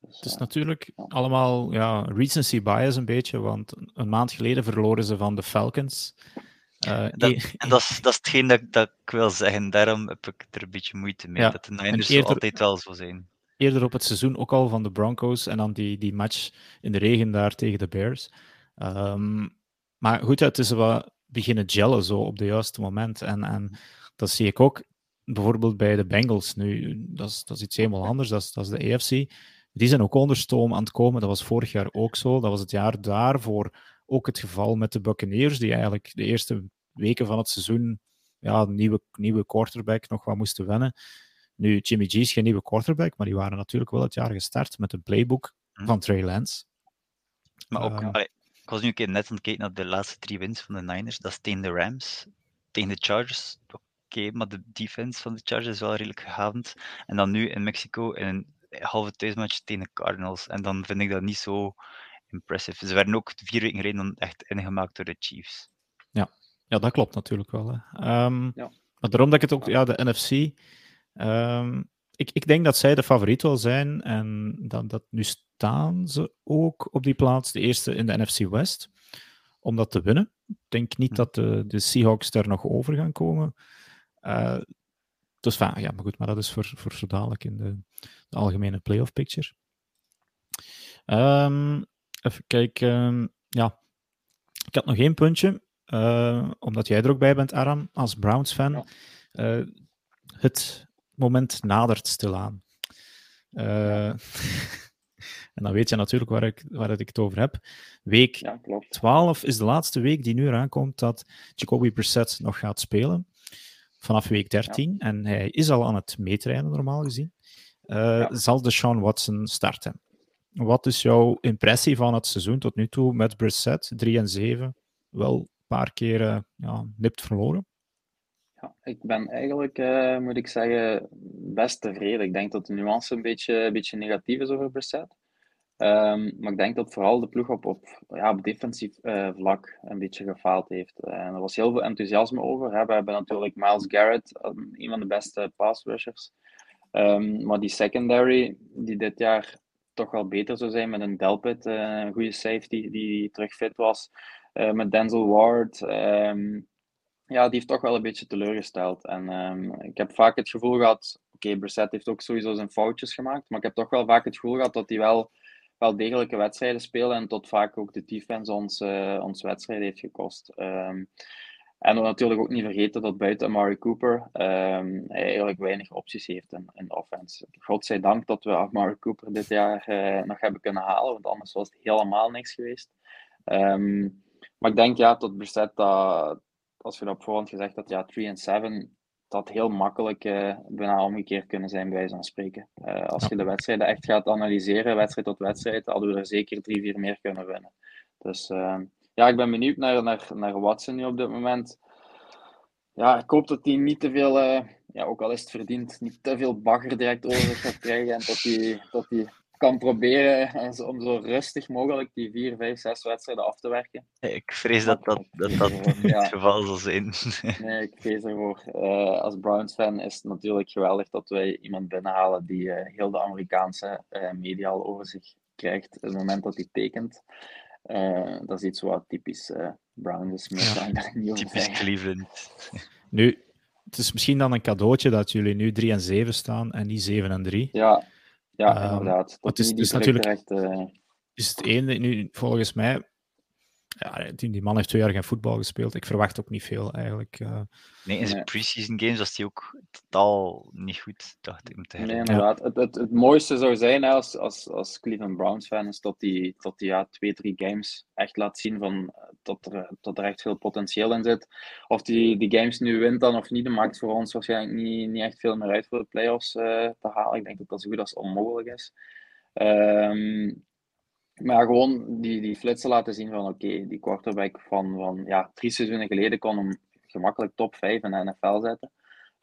Dus, het is natuurlijk ja. allemaal ja, recency bias een beetje, want een maand geleden verloren ze van de Falcons. Uh, dat, en dat is, dat is hetgeen dat, dat ik wil zeggen. Daarom heb ik er een beetje moeite mee. Ja, dat de Niners eerder, altijd wel zo zijn. Eerder op het seizoen ook al van de Broncos en dan die, die match in de regen daar tegen de Bears. Um, maar goed, het is wel beginnen gellen zo op het juiste moment. En, en dat zie ik ook bijvoorbeeld bij de Bengals nu. Dat is, dat is iets helemaal anders, dat is, dat is de AFC. Die zijn ook onder stoom aan het komen. Dat was vorig jaar ook zo. Dat was het jaar daarvoor ook het geval met de Buccaneers, die eigenlijk de eerste weken van het seizoen ja, nieuwe, nieuwe quarterback nog wat moesten wennen. Nu, Jimmy G is geen nieuwe quarterback, maar die waren natuurlijk wel het jaar gestart met een playbook hm. van Trey Lance. Maar ook, uh, ik was nu een keer net aan het kijken naar de laatste drie wins van de Niners. Dat is tegen de Rams, tegen de Chargers. Oké, maar de defense van de Chargers is wel redelijk gehavend. En dan nu in Mexico in een halve thuismatch tegen de Cardinals. En dan vind ik dat niet zo impressive. Ze werden ook vier weken geleden dan echt ingemaakt door de Chiefs. Ja, ja dat klopt natuurlijk wel. Hè. Um, ja. Maar daarom dat ik het ook, ja, de NFC. Um, ik, ik denk dat zij de favoriet wil zijn. En dat, dat nu staan ze ook op die plaats, de eerste in de NFC West, om dat te winnen. Ik denk niet hm. dat de, de Seahawks er nog over gaan komen. Uh, dus ja, maar goed, maar dat is voor, voor zo dadelijk in de, de algemene playoff picture. Um, even kijken. Ja, ik had nog één puntje, uh, omdat jij er ook bij bent, Aram, als Browns-fan. Uh, het moment nadert stilaan. Uh, en dan weet je natuurlijk waar ik, waar ik het over heb. Week ja, 12 is de laatste week die nu eraan komt dat Jacoby Brissett nog gaat spelen. Vanaf week 13. En hij is al aan het meetrainen, normaal gezien. Zal Sean Watson starten. Wat is jouw impressie van het seizoen tot nu toe met Brissett? 3 en 7. Wel een paar keer ja, nipt verloren. Ja, ik ben eigenlijk, uh, moet ik zeggen, best tevreden. Ik denk dat de nuance een beetje, een beetje negatief is over Brissett. Um, maar ik denk dat vooral de ploeg op, op, ja, op defensief uh, vlak een beetje gefaald heeft. En er was heel veel enthousiasme over. We hebben natuurlijk Miles Garrett, een van de beste pass rushers. Um, maar die secondary, die dit jaar toch wel beter zou zijn met een Delpit, uh, een goede safety die terug fit was. Uh, met Denzel Ward. Um, ja, die heeft toch wel een beetje teleurgesteld. En um, ik heb vaak het gevoel gehad, oké, okay, Brissett heeft ook sowieso zijn foutjes gemaakt, maar ik heb toch wel vaak het gevoel gehad dat hij wel, wel degelijke wedstrijden speelde en tot vaak ook de defense ons, uh, ons wedstrijd heeft gekost. Um, en we natuurlijk ook niet vergeten dat buiten Amari Cooper um, hij eigenlijk weinig opties heeft in, in offense. Godzijdank dat we Amari Cooper dit jaar uh, nog hebben kunnen halen, want anders was het helemaal niks geweest. Um, maar ik denk ja, tot Brissett dat als je op voorhand gezegd had, ja, 3 en 7, dat heel makkelijk uh, bijna omgekeerd kunnen zijn, bij wijze van spreken. Uh, als je de wedstrijden echt gaat analyseren, wedstrijd tot wedstrijd, hadden we er zeker 3, 4 meer kunnen winnen. Dus uh, ja, ik ben benieuwd naar, naar, naar Watson nu op dit moment. Ja, ik hoop dat hij niet te veel, ja, ook al is het verdiend, niet te veel bagger direct over gaat krijgen en dat hij, dat hij kan proberen om zo rustig mogelijk die vier, vijf, zes wedstrijden af te werken. Ik vrees dat dat, dat, dat het geval zal zijn. nee, ik vrees ervoor. Uh, als Browns-fan is het natuurlijk geweldig dat wij iemand binnenhalen die uh, heel de Amerikaanse uh, media al over zich krijgt op het moment dat hij tekent. Dat is iets wat typisch Browns is. Ja. Typisch Cleveland. Nu, het is misschien dan een cadeautje dat jullie nu 3 en 7 staan en niet 7 en 3. Ja, ja, um, inderdaad. Dat is, dus natuurlijk direct, uh... is het ene nu volgens mij ja, die, die man heeft twee jaar geen voetbal gespeeld. Ik verwacht ook niet veel eigenlijk. Uh, nee, in zijn nee. preseason games was hij ook totaal niet goed, dacht ik. Te nee, inderdaad. Ja. Het, het, het, mooiste zou zijn als, als, als Cleveland Browns fan is dat hij dat die, ja, twee, drie games echt laat zien van, dat, er, dat er echt veel potentieel in zit. Of die, die games nu wint dan of niet, dat maakt voor ons waarschijnlijk niet, niet echt veel meer uit voor de playoffs uh, te halen. Ik denk dat dat zo goed als onmogelijk is. Um, maar gewoon die, die flitsen laten zien van oké, okay, die quarterback van, van ja, drie seizoenen geleden kon hem gemakkelijk top 5 in de NFL zetten.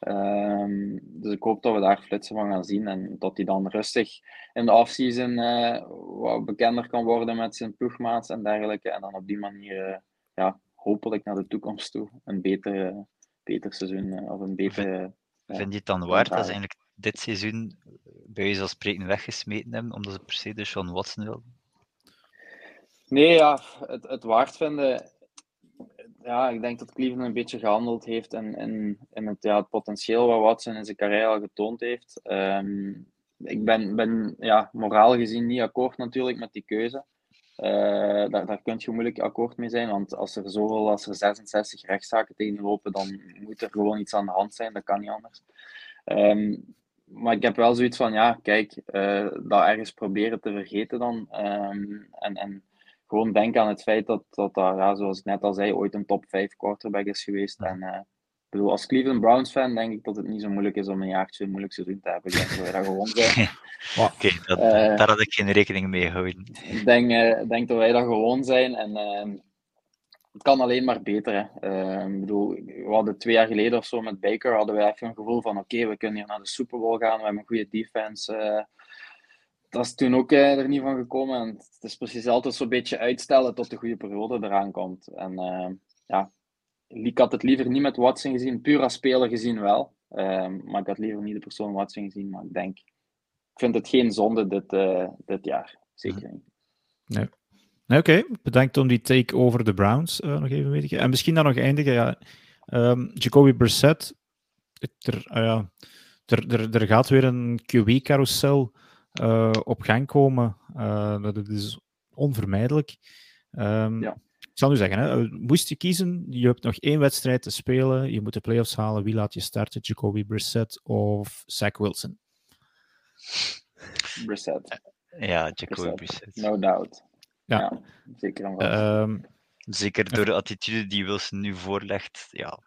Um, dus ik hoop dat we daar flitsen van gaan zien en dat hij dan rustig in de offseason uh, wat bekender kan worden met zijn ploegmaats en dergelijke. En dan op die manier uh, ja, hopelijk naar de toekomst toe een beter, beter seizoen of een betere. Vind je het dan waard dat ze eigenlijk dit seizoen bij je als spreken weggesmeten hebben omdat ze per se de Sean Watson wilden? Nee, ja, het, het waard vinden. Ja, ik denk dat Cleveland een beetje gehandeld heeft in, in, in het, ja, het potentieel wat Watson in zijn carrière al getoond heeft. Um, ik ben, ben ja, moraal gezien niet akkoord natuurlijk met die keuze. Uh, daar, daar kun je moeilijk akkoord mee zijn, want als er zoveel, als er 66 rechtszaken tegen lopen, dan moet er gewoon iets aan de hand zijn. Dat kan niet anders. Um, maar ik heb wel zoiets van, ja, kijk, uh, dat ergens proberen te vergeten dan. Um, en, en gewoon denk aan het feit dat dat, ja, zoals ik net al zei, ooit een top 5 quarterback is geweest. En uh, bedoel, als Cleveland Browns fan denk ik dat het niet zo moeilijk is om een jaartje een moeilijk seizoen te hebben. Ik denk dat wij dat gewoon zijn. Oké, uh, daar had ik geen rekening mee gehouden. Ik denk, uh, denk dat wij dat gewoon zijn. En ehm, het kan alleen maar beter. Hè. Uh, ik bedoel, we hadden twee jaar geleden of zo met Baker hadden we even een gevoel van oké, we kunnen hier naar de Super Bowl gaan, we hebben een goede defense. Dat is toen ook uh, er niet van gekomen. En het is precies altijd zo'n beetje uitstellen tot de goede periode eraan komt. En uh, ja, ik had het liever niet met Watson gezien, puur als speler gezien wel. Ehm, maar ik had liever niet de persoon Watson gezien. Maar ik denk, ik vind het geen zonde dit, dit jaar. Zeker niet. Nee. Oké, bedankt om die take over de Browns nog even geven. En misschien dan nog eindigen. Ja, um, Jacoby Brissett, er, uh, er, er, er gaat weer een QB-carousel uh, op gang komen. dat is onvermijdelijk. Um, ja. Ik zal nu zeggen, hè, moest je kiezen, je hebt nog één wedstrijd te spelen, je moet de playoffs halen, wie laat je starten, Jacoby Brissett of Zach Wilson? Brissett. Ja, Jacoby Brissett. No doubt. Ja, zeker. Um, zeker door de attitude die Wilson nu voorlegt. Ja,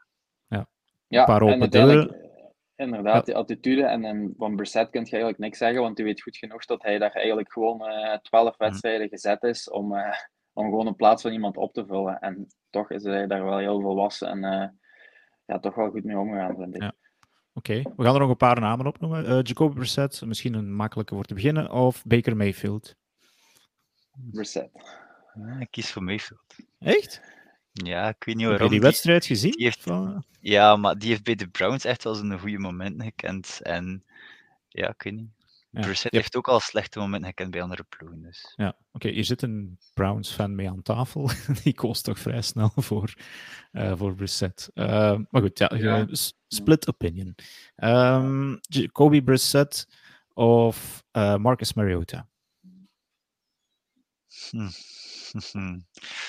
ja. ja een paar open deuren. Inderdaad, die attitude. En, en van Brissett kun je eigenlijk niks zeggen, want hij weet goed genoeg dat hij daar eigenlijk gewoon uh, twaalf mhm. wedstrijden gezet is om, uh, om gewoon een plaats van iemand op te vullen. En toch is hij daar wel heel volwassen en uh, ja, toch wel goed mee omgegaan, vind ik. Ja. Oké, we gaan er nog een paar namen opnoemen. Uh, Jacob Brissett, misschien een makkelijke voor te beginnen, of Baker Mayfield? Reset. Ja, ik kies voor Mayfield. Echt? Ja, ik weet niet waarom. Heb je die wedstrijd gezien? Die heeft, Ja, maar die heeft bij de Browns echt wel zijn goede momenten gekend. En ja, ik weet niet. Ja, heeft ook al slechte momenten gekend bij andere ploegen. Dus. Ja, oké. Okay, hier zit een Browns-fan mee aan tafel. die kost toch vrij snel voor, uh, voor Brissett. Uh, maar goed, ja, ja. split opinion. Um, Kobe Brissett of uh, Marcus Mariota? Hm.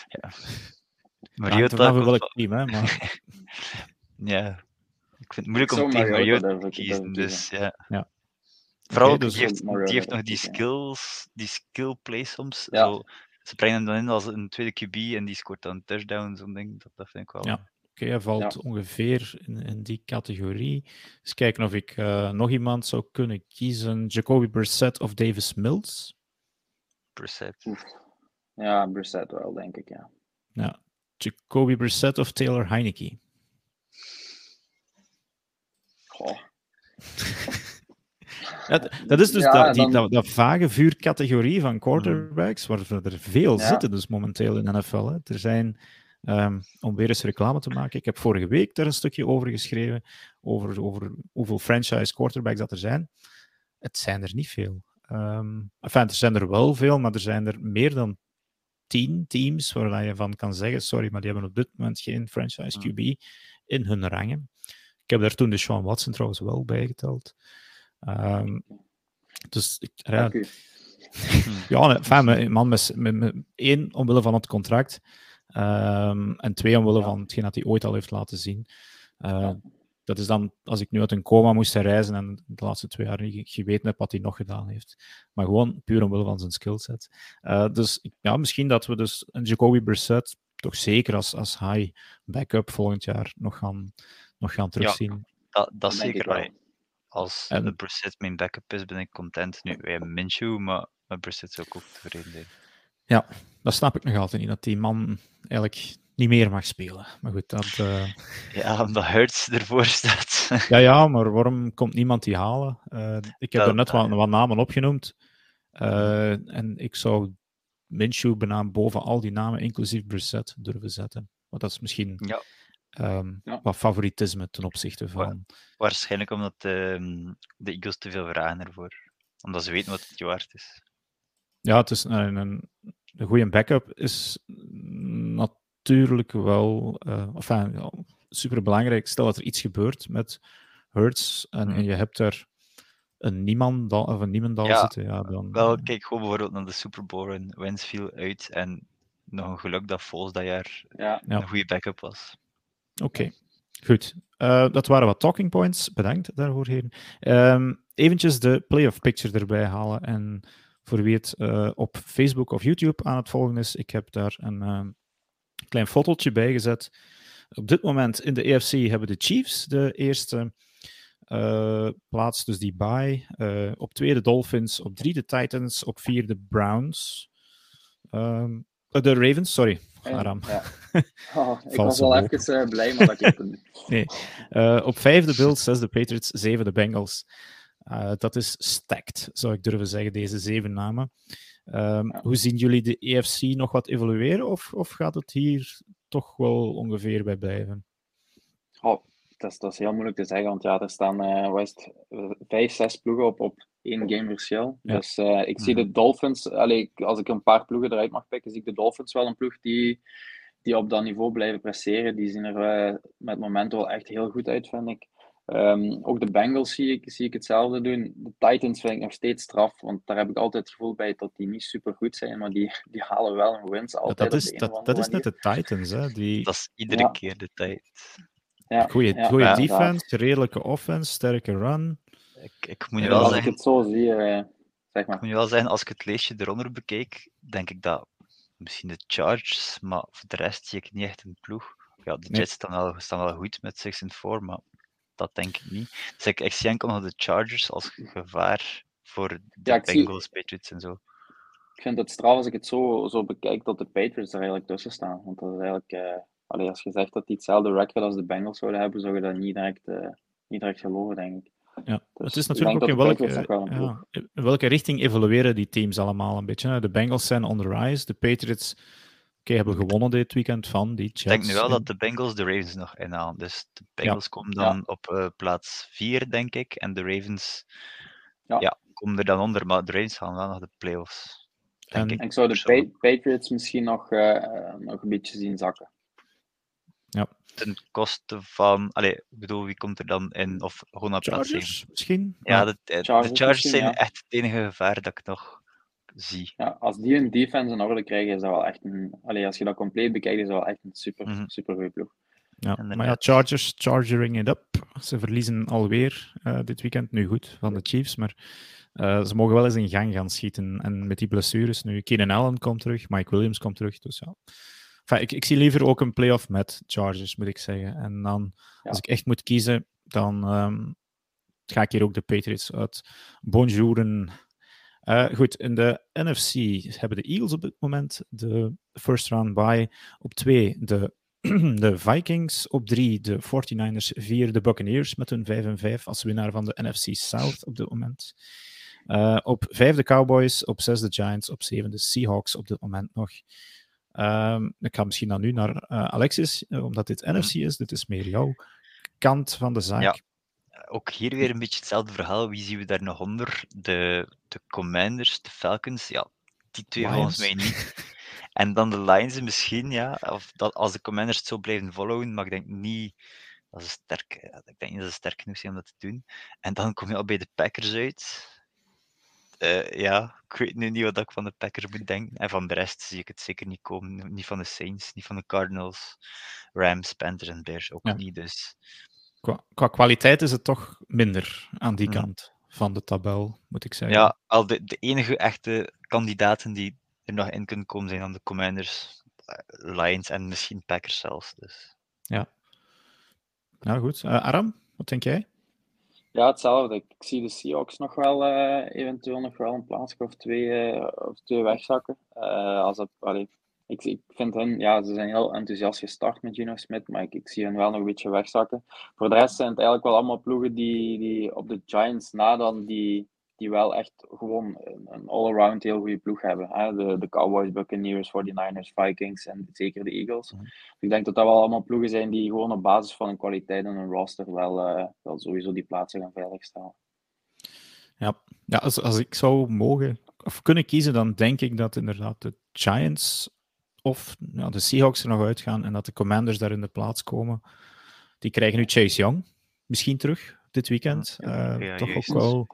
ja. Mariota ja, wel welk team, hè? Maar... ja, ik vind het moeilijk om tegen Mariota te kiezen, dus ja. ja. Vooral, okay, dus die, heeft, die heeft nog die skills, die skill play soms. Ja. Zo, ze brengen hem dan in als een tweede QB en die scoort dan een touchdown, zo'n ding. Dat, dat vind ik wel... Ja. Oké, okay, hij valt ja. ongeveer in, in, die categorie. Eens kijken of ik uh, nog iemand zou kunnen kiezen. Jacoby Brissett of Davis Mills? Brissett. Ja, Brissett wel, denk ik, ja. Ja. Jacoby Brissett of Taylor Heineke? Goh. dat, is dus dat, die, dat, dat, vage vuurcategorie van quarterbacks, waar er veel zitten dus momenteel in de NFL. Hè. Er zijn, um, om weer eens reclame te maken, ik heb vorige week daar een stukje over geschreven, over, over hoeveel franchise quarterbacks dat er zijn. Het zijn er niet veel. Um, enfin, er zijn er wel veel, maar er zijn er meer dan tien teams waar je van kan zeggen, sorry, maar die hebben op dit moment geen franchise QB in hun rangen. Ik heb daar toen de Sean Watson trouwens wel bijgeteld. Um, dus ik, ja, ja enfin, man met, met, met, één omwille van het contract um, en twee omwille ja. van hetgeen dat hij ooit al heeft laten zien. Uh, ja dat is dan, als ik nu uit een coma moest reizen en de laatste twee jaar niet geweten heb wat hij nog gedaan heeft. Maar gewoon puur omwille van zijn skillset. Uh, dus ja, misschien dat we dus een Jacoby Brissett toch zeker als, als high backup volgend jaar nog gaan, nog gaan terugzien. Ja, dat, dat zeker. Als en, de Brissett mijn backup is, ben ik content. Nu, wij hebben Minshew, maar met Brissett zou ik ook tevreden zijn. Ja, dat snap ik nog altijd niet. Dat die man eigenlijk niet meer mag spelen. Maar goed, dat... Uh... Ja, omdat Hurts ervoor staat. ja, ja, maar waarom komt niemand die halen? Uh, ik heb dat, er net wat, wat, namen opgenoemd. Uh, en ik zou Minshew bijna boven al die namen, inclusief Brissett, durven zetten. Want dat is misschien ja. Um, ja. wat favoritisme ten opzichte van... Waarschijnlijk omdat de, ehm, de Eagles te veel vragen ervoor. Omdat ze weten wat het waard is. Ja, het is een, een, een goede backup is natuurlijk natuurlijk wel uh, enfin, ja, super belangrijk. Stel dat er iets gebeurt met Hurts en, hmm. en je hebt er een niemand of een niemandal ja, zitten. Ja, dan, wel, kijk gewoon bijvoorbeeld naar de Super Bowl en Wens viel uit en nog een geluk dat Foles dat jaar ja. een goede backup was. Oké, goed. Uh, dat waren wat talking points. Bedankt daarvoor, heren. Um, eventjes de playoff picture erbij halen en Voor wie het op Facebook of YouTube aan het volgen is, ik heb daar een klein fotootje bij gezet. Op dit moment in de EFC hebben de Chiefs de eerste plaats, dus die bye. op twee de Dolphins, op drie de Titans, op vier de Browns. Ehm, de Ravens, sorry. Aram. Ja. Oh, ik was wel even uh, blij, maar dat Nee. Uh, op vijf de Bills, zes de Patriots, zeven de Bengals. Uh, dat is stacked, zou ik durven zeggen, deze zeven namen. Um, ja. Hoe zien jullie de EFC nog wat evolueren, of, of gaat het hier toch wel ongeveer bij blijven? Oh, dat, is, dat is heel moeilijk te zeggen, want ja, er staan uh, vijf, zes ploegen op, op één game verschil. Ja. Dus uh, ik zie mhm. de Dolphins, allee, als ik een paar ploegen eruit mag pikken, zie ik de Dolphins wel een ploeg die, die op dat niveau blijven presteren. Die zien er uh, met momenten wel echt heel goed uit, vind ik. Um, ook de Bengals zie ik, zie ik hetzelfde doen. De Titans vind ik nog steeds straf, want daar heb ik altijd het gevoel bij dat die niet super goed zijn, maar die, die halen wel een wins altijd. dat is, dat, dat is net de Titans, hè? Die... Dat is iedere ja. keer de tijd. Ja, goeie, ja, goeie defense, redelijke offense, sterke run. Ik, ik moet je wel als zeggen, ik het zo zie, uh, zeg maar. Ik moet je wel zeggen, als ik het leesje eronder bekijk, denk ik dat misschien de Chargers, maar voor de rest zie ik niet echt een ploeg. Ja, de Jets nee. staan, wel, staan wel goed met 6 en 4, maar dat denk ik niet. Dus ik, ik zie enkel nog de Chargers als gevaar voor de ja, Bengals, zie... Patriots en zo. Ik vind het straf als ik het zo, zo bekijk dat de Patriots er eigenlijk tussen staan. Want dat is eigenlijk, uh, allee, als je zegt dat die hetzelfde record als de Bengals zouden hebben, zou je dat niet direct, uh, niet direct geloven, denk ik. Ja, dus het is natuurlijk ook in welke, ja, in welke richting evolueren die teams allemaal een beetje. De Bengals zijn on the rise, de Patriots okay, hebben gewonnen dit weekend van die Jets. Ik denk nu wel dat de Bengals de Ravens nog inhalen. Dus de Bengals ja. komen dan ja. op uh, plaats 4, denk ik. En de Ravens ja. ja. komen er dan onder, maar de Ravens gaan wel nog de playoffs. Denk en, ik. ik zou de pa Patriots misschien nog, uh, nog een beetje zien zakken. Ja. Ten koste van, allee, ik bedoel, wie komt er dan in? Of gewoon naar plaats 7? misschien? Ja, de, de Chargers, de Chargers zijn ja. echt het enige gevaar dat ik nog zie. Ja, als die een defense in orde krijgen, is dat wel echt een. Allee, als je dat compleet bekijkt, is dat wel echt een super, mm -hmm. super goede ploeg. Ja, maar ja, Chargers, chargering it up. Ze verliezen alweer uh, dit weekend. Nu goed van de Chiefs, maar uh, ze mogen wel eens in gang gaan schieten. En met die blessures nu, Keenan Allen komt terug, Mike Williams komt terug. Dus ja. Enfin, ik, ik zie liever ook een playoff met Chargers, moet ik zeggen. En dan, ja. als ik echt moet kiezen, dan um, ga ik hier ook de Patriots uit bonjouren. Uh, goed, in de NFC hebben de Eagles op dit moment de first round bye. Op twee de, de Vikings. Op drie de 49ers. Vier de Buccaneers met hun 5 en 5 als winnaar van de NFC South op dit moment. Uh, op vijf de Cowboys. Op zes de Giants. Op zeven de Seahawks op dit moment nog. Um, ik ga misschien dan nu naar uh, Alexis, omdat dit NFC is. Dit is meer jouw kant van de zaak. Ja ook hier weer een beetje hetzelfde verhaal. Wie zien we daar nog onder? De, de Commanders, de Falcons. Ja, die twee Lions. volgens mij niet. En dan de Lions misschien, ja. Of dat, als de Commanders het zo blijven volgen, maar ik denk niet dat ze sterk, ik denk niet dat ze sterk genoeg zijn om dat te doen. En dan kom je al bij de Packers uit. Uh, ja, ik weet nu niet wat ik van de Packers moet denken. En van de rest zie ik het zeker niet komen. Niet van de Saints, niet van de Cardinals, Rams, Panthers en Bears ook ja. niet. Dus qua, qua, kwaliteit is het toch minder aan die kant van de tabel, moet ik zeggen. Ja, al de, de enige echte kandidaten die er nog in kunnen komen zijn dan de Commanders, eh, Lions en misschien Packers zelfs. Dus. Ja. Nou goed. Uh, Aram, wat denk jij? Ja, hetzelfde. Ik zie de Seahawks nog wel uh, eventueel nog wel een plaatsje of twee, uh, of twee wegzakken. als het, allee, ik, ik vind hen, ja, ze zijn heel enthousiast gestart met Gino Smith, maar ik, ik zie hen wel nog een beetje wegzakken. Voor de rest zijn het eigenlijk wel allemaal ploegen die, die op de Giants na dan, die, die wel echt gewoon een, een all-around heel goede ploeg hebben. Hè? De, de Cowboys, Buccaneers, 49ers, Vikings en zeker de Eagles. Mm -hmm. Ik denk dat dat wel allemaal ploegen zijn die gewoon op basis van hun kwaliteit en hun roster wel, uh, wel sowieso die plaatsen gaan veiligstellen. Ja, ja als, als ik zou mogen of kunnen kiezen, dan denk ik dat inderdaad de Giants of ja, de Seahawks er nog uitgaan en dat de Commanders daar in de plaats komen. Die krijgen nu Chase Young misschien terug dit weekend. Ja, uh, toch ook wel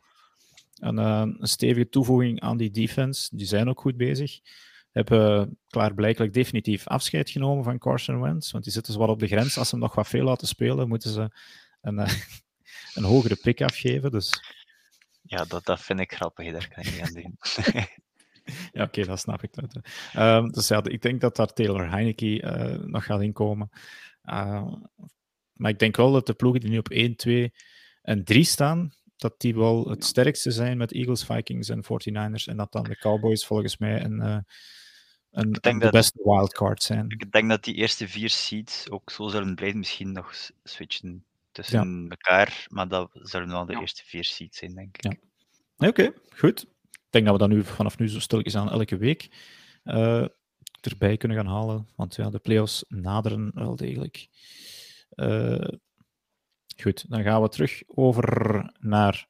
een, uh, een, stevige toevoeging aan die defense. Die zijn ook goed bezig. Hebben klaarblijkelijk definitief afscheid genomen van Carson Wentz, want die zitten ze wat op de grens. Als ze hem nog wat veel laten spelen, moeten ze een, uh, een hogere pick afgeven. Dus Ja, dat, dat vind ik grappig, daar kan ik niet aan doen. ja, oké, dat snap ik. Um, dus ja, ik denk dat daar Taylor Heineke uh, nog gaat inkomen. Uh, maar ik denk wel dat de ploegen die nu op 1, 2 en 3 staan, dat die wel het sterkste zijn met Eagles, Vikings en 49ers. En dat dan de Cowboys volgens mij een, uh, een, de beste wildcard zijn. Ik denk dat die eerste vier seeds ook zo zullen blijven, misschien nog switchen tussen ja. elkaar. Maar dat zullen wel de ja. eerste vier seeds zijn, denk ik. Ja. Oké, okay, goed. Denk dat we dat nu vanaf nu zo stilletjes aan elke week uh, erbij kunnen gaan halen. Want ja, de playoffs naderen wel degelijk. Uh, goed, dan gaan we terug over naar.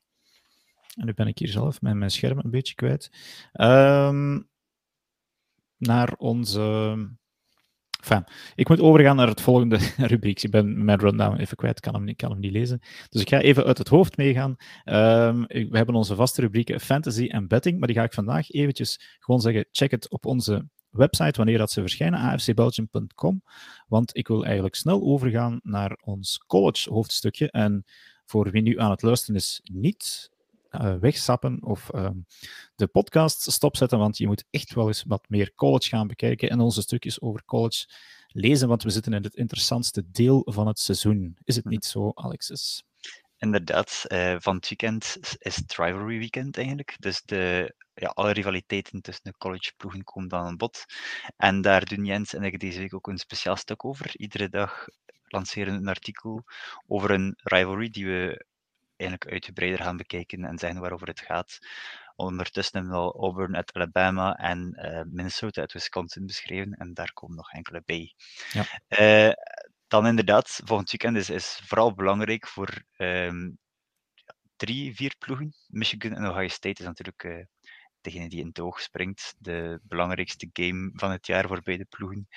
En nu ben ik hier zelf met mijn scherm een beetje kwijt. Um, naar onze Enfin, ik moet overgaan naar het volgende rubriek. Ik ben mijn rundown even kwijt, kan hem, kan hem niet lezen. Dus ik ga even uit het hoofd meegaan. Um, we hebben onze vaste rubrieken fantasy en betting, maar die ga ik vandaag eventjes gewoon zeggen, check het op onze website wanneer dat ze verschijnen, afcbelgium.com. Want ik wil eigenlijk snel overgaan naar ons college hoofdstukje. En voor wie nu aan het luisteren is, niet uh, wegsappen of uh, de podcast stopzetten, want je moet echt wel eens wat meer college gaan bekijken en onze stukjes over college lezen, want we zitten in het interessantste deel van het seizoen. Is het niet zo, Alexis? Inderdaad, uh, van het weekend is het rivalry weekend eigenlijk. Dus de, ja, alle rivaliteiten tussen de collegeploegen komen dan aan bod. En daar doen Jens en ik deze week ook een speciaal stuk over. Iedere dag lanceren een artikel over een rivalry die we eigenlijk uitgebreider gaan bekijken en zeggen waarover het gaat. Ondertussen hebben we al Auburn uit Alabama en uh, Minnesota uit Wisconsin beschreven en daar komen nog enkele bij. Ja. Uh, dan inderdaad, volgend weekend is, is vooral belangrijk voor um, drie, vier ploegen. Michigan en Ohio State is natuurlijk uh, degene die in het oog springt. De belangrijkste game van het jaar voor beide ploegen.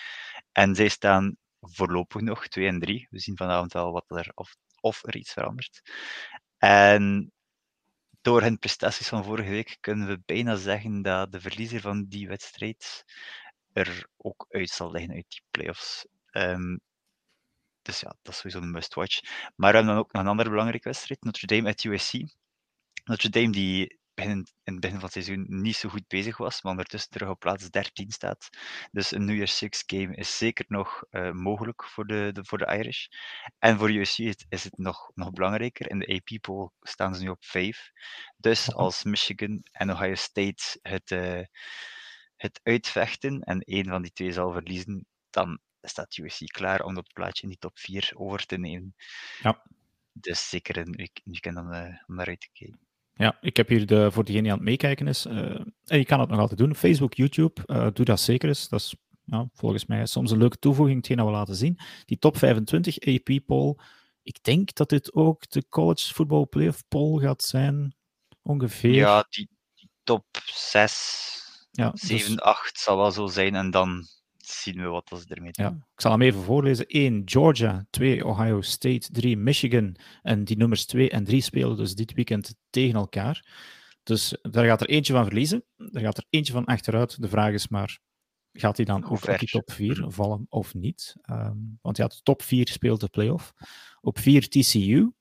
En zij staan voorlopig nog 2 en 3. We zien vanavond wel wat er, of, of er iets verandert. En door hun prestaties van vorige week kunnen we bijna zeggen dat de verliezer van die wedstrijd er ook uit zal liggen uit die playoffs. Um, dus ja, dat is sowieso een must-watch. Maar we hebben dan ook nog een andere belangrijke wedstrijd, Notre Dame uit USC. Notre Dame die in het begin van het seizoen niet zo goed bezig was, maar ondertussen terug op plaats 13 staat. Dus een New Year's Six game is zeker nog uh, mogelijk voor de, de, voor de Irish. En voor USC is, is, het nog, nog belangrijker. In de AP-poll staan ze nu op 5. Dus als Michigan en Ohio State het, uh, het uitvechten en één van die twee zal verliezen, dan staat USC klaar om dat plaatje in die top 4 over te nemen. Ja. Dus zeker een weekend om, uh, om naar uit te kijken. Ja, ik heb hier de, voor diegene die aan het meekijken is, uh, en je kan het nog altijd doen, Facebook, YouTube, uh, doe dat zeker eens. Dat is ja, volgens mij soms een leuke toevoeging, hetgeen dat we laten zien. Die top 25 AP-poll, ik denk dat dit ook de college football playoff poll gaat zijn, ongeveer. Ja, die, die top 6, ja, 7, dus... 8 zal wel zo zijn en dan zien we wat ze ermee doen. Ja, ik zal hem even voorlezen. 1 Georgia, 2 Ohio State, 3 Michigan. En die nummers 2 en 3 spelen dus dit weekend tegen elkaar. Dus daar gaat er eentje van verliezen. Er gaat er eentje van achteruit. De vraag is maar, gaat hij dan op die top 4 mm. vallen of niet? Um, want ja, de top 4 speelt de playoff. Op 4 TCU.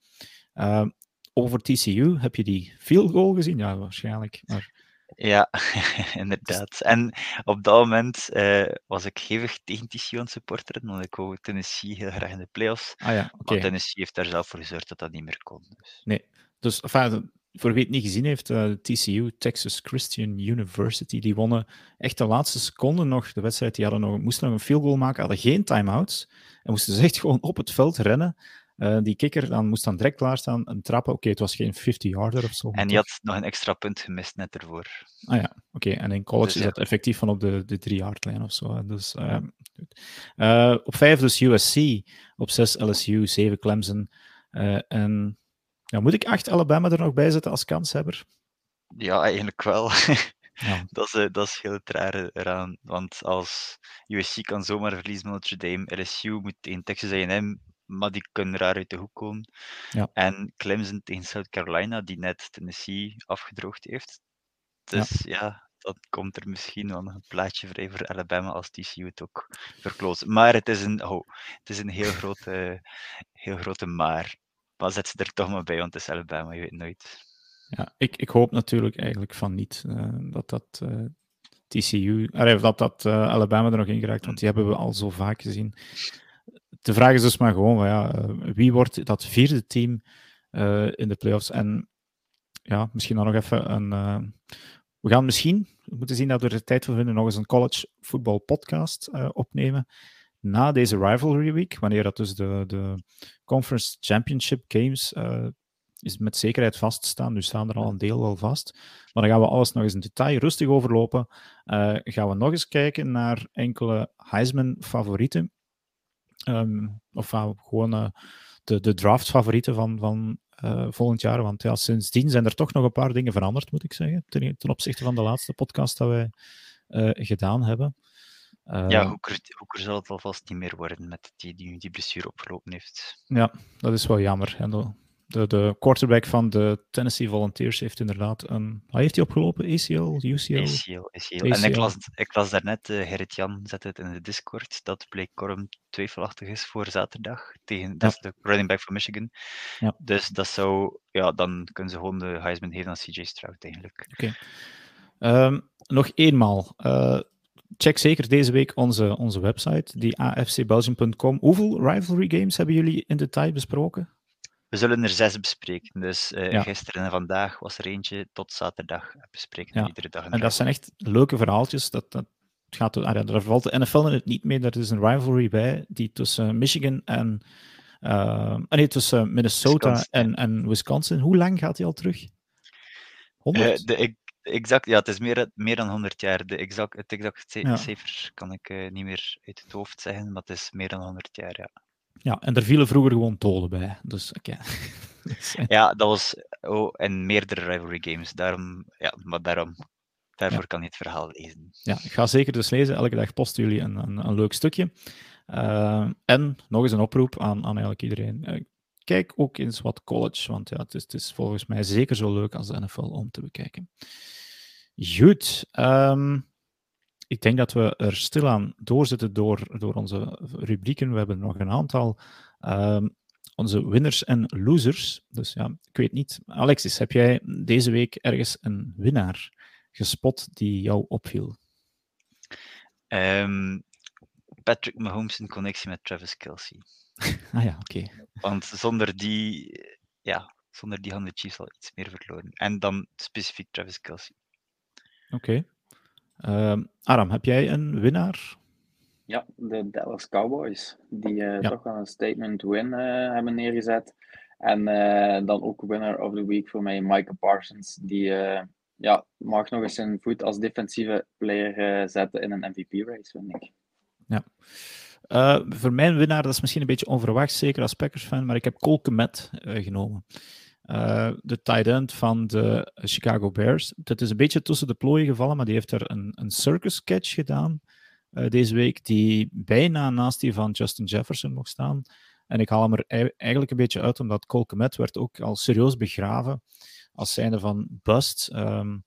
Um, over TCU, heb je die field goal gezien? Ja, waarschijnlijk. Maar ja, inderdaad. En op dat moment uh, was ik hevig tegen TCU aan het supporteren, want ik wou Tennessee heel graag in de playoffs. Ah ja, okay. Maar Tennessee heeft daar zelf voor gezorgd dat dat niet meer kon. Dus. Nee, dus enfin, voor wie het niet gezien heeft, uh, eh, TCU, Texas Christian University, die wonnen echt de laatste seconde nog de wedstrijd. Die hadden nog, moesten nog een field goal maken, hadden geen time-outs. En moesten ze echt gewoon op het veld rennen. Uh, die kikker dan moest dan direct klaarstaan en trappen. Oké, okay, het was geen 50-yarder of zo. En die had nog een extra punt gemist net ervoor. Ah ja, oké. Okay. En in college dus, is dat effectief van op de, de 3-yard-lijn of zo. Dus, uh, uh, op 5 dus USC, op 6 LSU, 7 Clemson. en ja, moet ik 8 Alabama er nog bij zetten als kanshebber? Ja, eigenlijk wel. Ja. dat, is, dat is heel het rare eraan. Want als USC kan zomaar verliezen met Notre Dame, LSU moet in Texas A&M maar die kunnen raar uit de hoek komen. Ja. En Clemson tegen South Carolina, die net Tennessee afgedroogd heeft. Dus ja, ja dat komt er misschien wel nog een plaatje vrij voor Alabama als TCU het ook verkloot. Maar het is een, oh, het is een heel, grote, heel grote maar. Maar zet ze er toch maar bij, want het is Alabama, je weet nooit. Ja, ik, ik hoop natuurlijk eigenlijk van niet dat dat TCU, dat dat Alabama er nog in geraakt, want die hebben we al zo vaak gezien. De vraag is dus maar gewoon, ja, wie wordt dat vierde team in de playoffs? En ja, misschien dan nog even een. Uh, we gaan misschien, we moeten zien dat we er tijd voor vinden, nog eens een college football podcast opnemen. Na deze rivalry week, wanneer dat dus de, de Conference Championship Games is met zekerheid vaststaan. Nu staan er al een deel wel vast. Maar dan gaan we alles nog eens in detail rustig overlopen. gaan we nog eens kijken naar enkele Heisman-favorieten. Um, of gewoon de, de draft-favorieten van, van uh, volgend jaar. Want ja, sindsdien zijn er toch nog een paar dingen veranderd, moet ik zeggen. Ten, ten opzichte van de laatste podcast dat wij uh, gedaan hebben. Ja, Hoeker, Hoeker zal het alvast niet meer worden met die die, die blessure opgelopen heeft. Ja, dat is wel jammer. En de, de quarterback van de Tennessee Volunteers heeft inderdaad een. Wat heeft hij opgelopen? ACL, UCL? ACL, ACL. En ik las, ik las daarnet, uh, Gerrit Jan zette het in de Discord, dat Blake Corum twijfelachtig is voor zaterdag. Tegen, Dat is de running back van Michigan. Ja. Dus dat zou. Ja, dan kunnen ze gewoon de Heisman geven aan CJ Stroud eigenlijk. Oké. Okay. Um, nog eenmaal. Uh, check zeker deze week onze, onze website, die afcbelgium.com. Hoeveel rivalry games hebben jullie in detail besproken? We zullen er zes bespreken. Dus uh, gisteren en vandaag was er eentje tot zaterdag bespreken. Ja. Iedere dag en dat zijn echt leuke verhaaltjes. Dat, dat gaat, ah, ja, daar valt de NFL in het niet mee. Er is een rivalry bij die tussen Michigan en. Uh, nee, tussen Minnesota en, en Wisconsin. Hoe lang gaat die al terug? 100? Uh, de, exact, ja, het is meer, meer dan 100 jaar. De exact, het exact cijfer kan ik uh, niet meer uit het hoofd zeggen, maar het is meer dan 100 jaar, ja. Ja, en er vielen vroeger gewoon doden bij. Dus, oké. ja, dat was oh, in meerdere rivalry games. Daarom, ja, maar daarom, daarvoor kan je het verhaal lezen. Ja, ik ga zeker dus lezen. Elke dag posten jullie een, een, een leuk stukje. Uh, en nog eens een oproep aan, aan eigenlijk iedereen. Uh, kijk ook eens wat college, want ja, het is, het is, volgens mij zeker zo leuk als de NFL om te bekijken. Goed. Um, ik denk dat we er stilaan doorzitten door, door onze rubrieken. We hebben nog een aantal. Uh, onze winners en losers. Dus ja, ik weet niet. Alexis, heb jij deze week ergens een winnaar gespot die jou opviel? Um, Patrick Mahomes in connectie met Travis Kelsey. ah ja, oké. Want zonder die, ja, zonder die hadden de Chiefs al iets meer verloren. En dan specifiek Travis Kelsey. Oké. Aram, heb jij een winnaar? Ja, de Dallas Cowboys, die uh, toch wel een statement win uh, hebben neergezet. En uh, dan ook winner of the week voor mij, Micah Parsons. Die ja, mag nog eens zijn voet als defensieve player zetten in een MVP-race, vind ik. Ja. voor mijn winnaar, dat is misschien een beetje onverwacht, zeker als Packers-fan, maar ik heb Cole Komet genomen. Uh, de tight end van de Chicago Bears. Dat is een beetje tussen de plooien gevallen, maar die heeft er een, een circus catch gedaan uh, deze week, die bijna naast die van Justin Jefferson mocht staan. En ik haal hem er eigenlijk een beetje uit, omdat Cole Komet werd ook al serieus begraven als zijnde van bust. Um,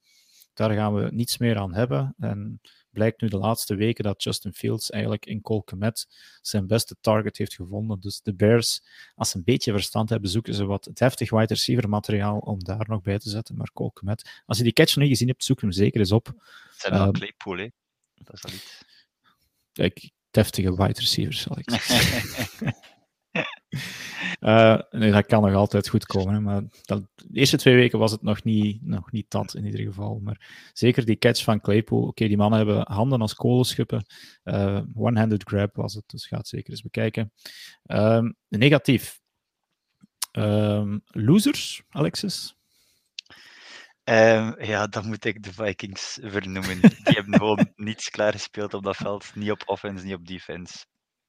daar gaan we niets meer aan hebben. En blijkt nu de laatste weken dat Justin Fields eigenlijk in Cole Komet zijn beste target heeft gevonden. Dus de Bears, als ze een beetje verstand hebben, zoeken ze wat deftig wide receiver materiaal om daar nog bij te zetten. Maar Cole Komet, als je die catch nog niet gezien hebt, zoek hem zeker eens op. Het zijn wel uh, Claypool, hè? Dat is al iets. Kijk, deftige wide receivers, zal ik zeggen. Uh, nee, dat kan nog altijd goed komen. Hè, maar dat, de eerste twee weken was het nog niet, nog niet dat in ieder geval. Maar zeker die catch van Claypool. Oké, die mannen hebben handen als kolenschuppen. Uh, One-handed grab was het, dus gaat zeker eens bekijken. Um, negatief. Um, losers, Alexis? Um, ja, dan moet ik de Vikings vernoemen. Die hebben gewoon niets klaargespeeld op dat veld. Niet op offense, niet op defense.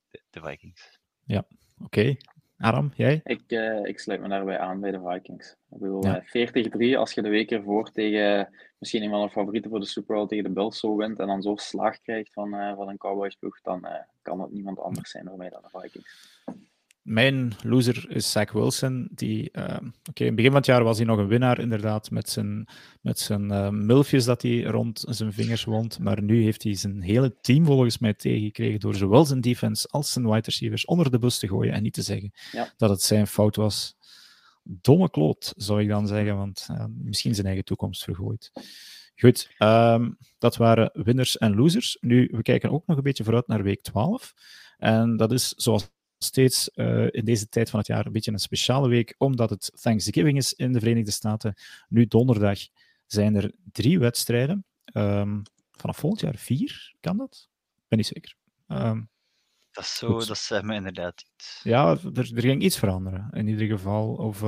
De, de Vikings. Ja, oké. Aram, jij? Ik, uh, ik sluit me daarbij aan bij de Vikings. Ik bedoel, ja. 40-3, eh, als je de week ervoor tegen misschien een van de favorieten voor de Super Bowl tegen de Bills zo wint en dan zo slag krijgt van, uh, van een Cowboys ploeg, dan kan het niemand anders zijn voor mij dan de Vikings. Mijn loser is Zach Wilson. Die, uh, Oké, in het begin van het jaar was hij nog een winnaar, inderdaad, met zijn, met zijn uh, milfjes dat hij rond zijn vingers wond. Maar nu heeft hij zijn hele team volgens mij tegengekregen door zowel zijn defense als zijn wide receivers onder de bus te gooien en niet te zeggen ja. dat het zijn fout was. domme kloot, zou ik dan zeggen, want misschien zijn eigen toekomst vergooit. Goed, ehm, dat waren winners en losers. Nu, we kijken ook nog een beetje vooruit naar week 12. En dat is zoals steeds uh, in deze tijd van het jaar een beetje een speciale week, omdat het Thanksgiving is in de Verenigde Staten. Nu donderdag zijn er drie wedstrijden. Um, vanaf volgend jaar vier, kan dat? Ik ben niet zeker. Um, dat is zo, dat zegt me inderdaad iets. Ja, er, er, ging iets veranderen, in ieder geval. Of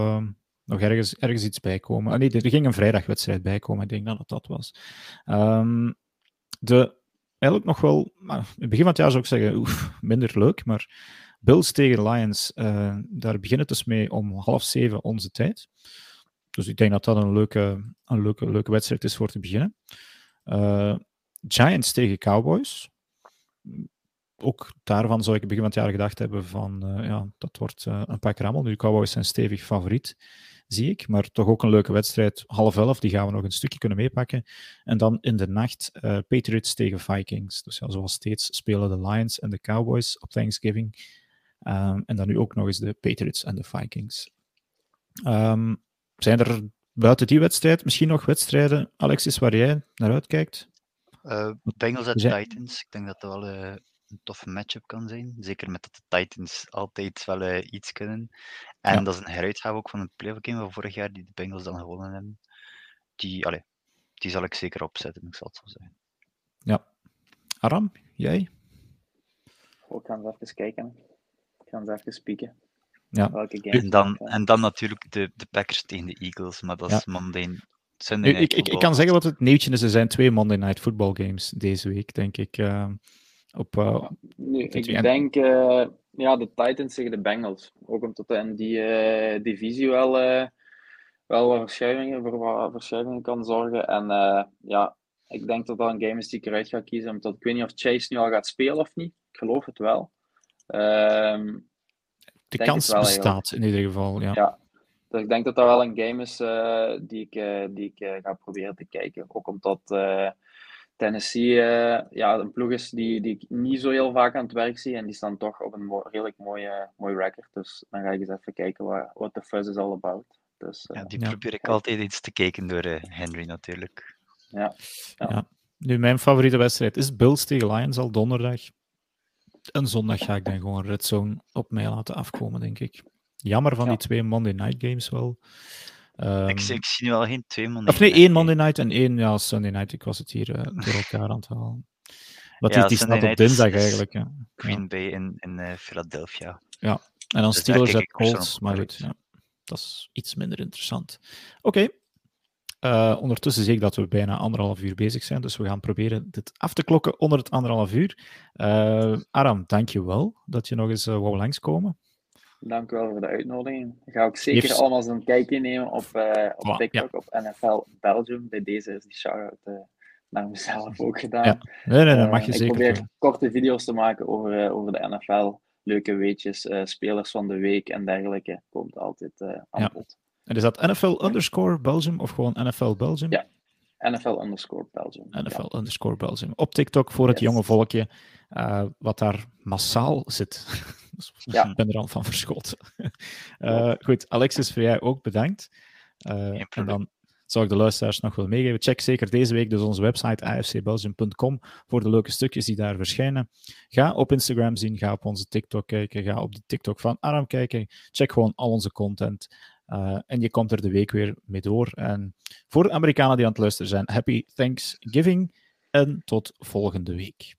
nog ergens, ergens iets bijkomen. Ah, nee, er ging een vrijdagwedstrijd bijkomen, ik denk dat het dat was. De, eigenlijk nog wel, in het begin van het jaar zou ik zeggen, oef, minder leuk, maar Bills tegen Lions, uh, daar beginnen het dus mee om half zeven onze tijd. Dus ik denk dat dat een leuke, een leuke, leuke wedstrijd is voor te beginnen. Uh, Giants tegen Cowboys. Ook daarvan zou ik begin van het jaar gedacht hebben van, uh, ja, dat wordt een pak rammel. Nu, Cowboys zijn stevig favoriet zie ik. Maar toch ook een leuke wedstrijd. Half elf, die gaan we nog een stukje kunnen meepakken. En dan in de nacht Patriots tegen Vikings. Dus ja, zoals steeds spelen de Lions en de Cowboys op Thanksgiving. Um, en dan nu ook nog eens de Patriots en de Vikings. Um, zijn er buiten die wedstrijd misschien nog wedstrijden, Alexis, waar jij naar uitkijkt? Uh, Bengals en Titans. Ik denk dat dat wel uh, een toffe matchup kan zijn. Zeker met dat de Titans altijd wel uh, iets kunnen. En ja. dat is een heruitgave ook van het playoff game van vorig jaar, die de Bengals dan gewonnen hebben. Die, allez, die zal ik zeker opzetten, ik zal het zo zeggen. Ja. Aram, jij? Oh, ik ga eens even kijken. Ik ga eens even spieken. Ja. En dan, en dan natuurlijk de, de Packers tegen de Eagles, maar dat is ja. Monday, Sunday Night ik, ik, ik, kan zeggen wat het nieuwtje is. Er zijn twee Monday Night Football games deze week, denk ik. Uh, op, uh, nu, ik denk uh, ja, de Titans tegen de Bengals. Ook omdat in die uh, divisie wel, wel wat verschuivingen, voor wat verschuivingen kan zorgen. En ja, ik denk dat dat een game is die ik eruit ga kiezen. Omdat ik weet niet of Chase nu al gaat spelen of niet. Ik geloof het wel. Ehm, de kans wel, bestaat in ieder geval, ja. ja. Dus ik denk dat dat wel een game is die ik, die ik ga proberen te kijken. Ook omdat Tennessee uh, ja, een ploeg is die, die ik niet zo heel vaak aan het werk zie. En die staan toch op een mo redelijk mooie, mooi record. Dus dan ga ik eens even kijken wat de fuzz is all about. Dus, uh, ja, die probeer ik altijd iets te kijken door uh, Henry natuurlijk. Ja. ja. ja. Nu, mijn favoriete wedstrijd is Bills tegen Lions al donderdag. En zondag ga ik dan gewoon Red Zone op mij laten afkomen, denk ik. Jammer van die twee Monday Night Games wel. Um, ik, ik, zie nu al geen twee Monday Of nee, één Monday Night en één ja, Sunday Night. Ik was het hier uh, door elkaar aan het halen. Wat ja, die, die staat op dinsdag eigenlijk. Ja. Green. Bay in, in uh, Philadelphia. Ja, en dan dus Steelers at Colts. Maar goed, ja. dat is iets minder interessant. Oké. Okay. Uh, ondertussen zie ik dat we bijna anderhalf uur bezig zijn, dus we gaan proberen dit af te klokken onder het anderhalf uur. Uh, Aram, dank je wel dat je nog eens uh, wou langskomen. Dank u wel voor de uitnodiging. Ik ga ook zeker Heeft... allemaal een kijkje nemen op, uh, op TikTok, ja. op NFL Belgium. Bij deze is die shout-out naar mezelf ook gedaan. Ja. Nee, nee, dat mag je uh, zeker. Ik probeer doen. korte video's te maken over, over de NFL. Leuke weetjes, spelers van de week en dergelijke. Komt altijd aan ja. bod. En is dat NFL underscore Belgium of gewoon NFL Belgium? Ja, NFL underscore Belgium. NFL ja. underscore Belgium. Op TikTok voor het yes. jonge volkje, uh, wat daar massaal zit. dus ja. Ik ben er al van verschoten. uh, goed, Alexis, voor jij ook bedankt. Uh, en dan zou ik de luisteraars nog wel meegeven. Check zeker deze week dus onze website afcbelgium.com voor de leuke stukjes die daar verschijnen. Ga op Instagram zien, ga op onze TikTok kijken, ga op de TikTok van Aram kijken. Check gewoon al onze content. Uh, en je komt er de week weer mee door. En voor de Amerikanen die aan het luisteren zijn, happy Thanksgiving en tot volgende week.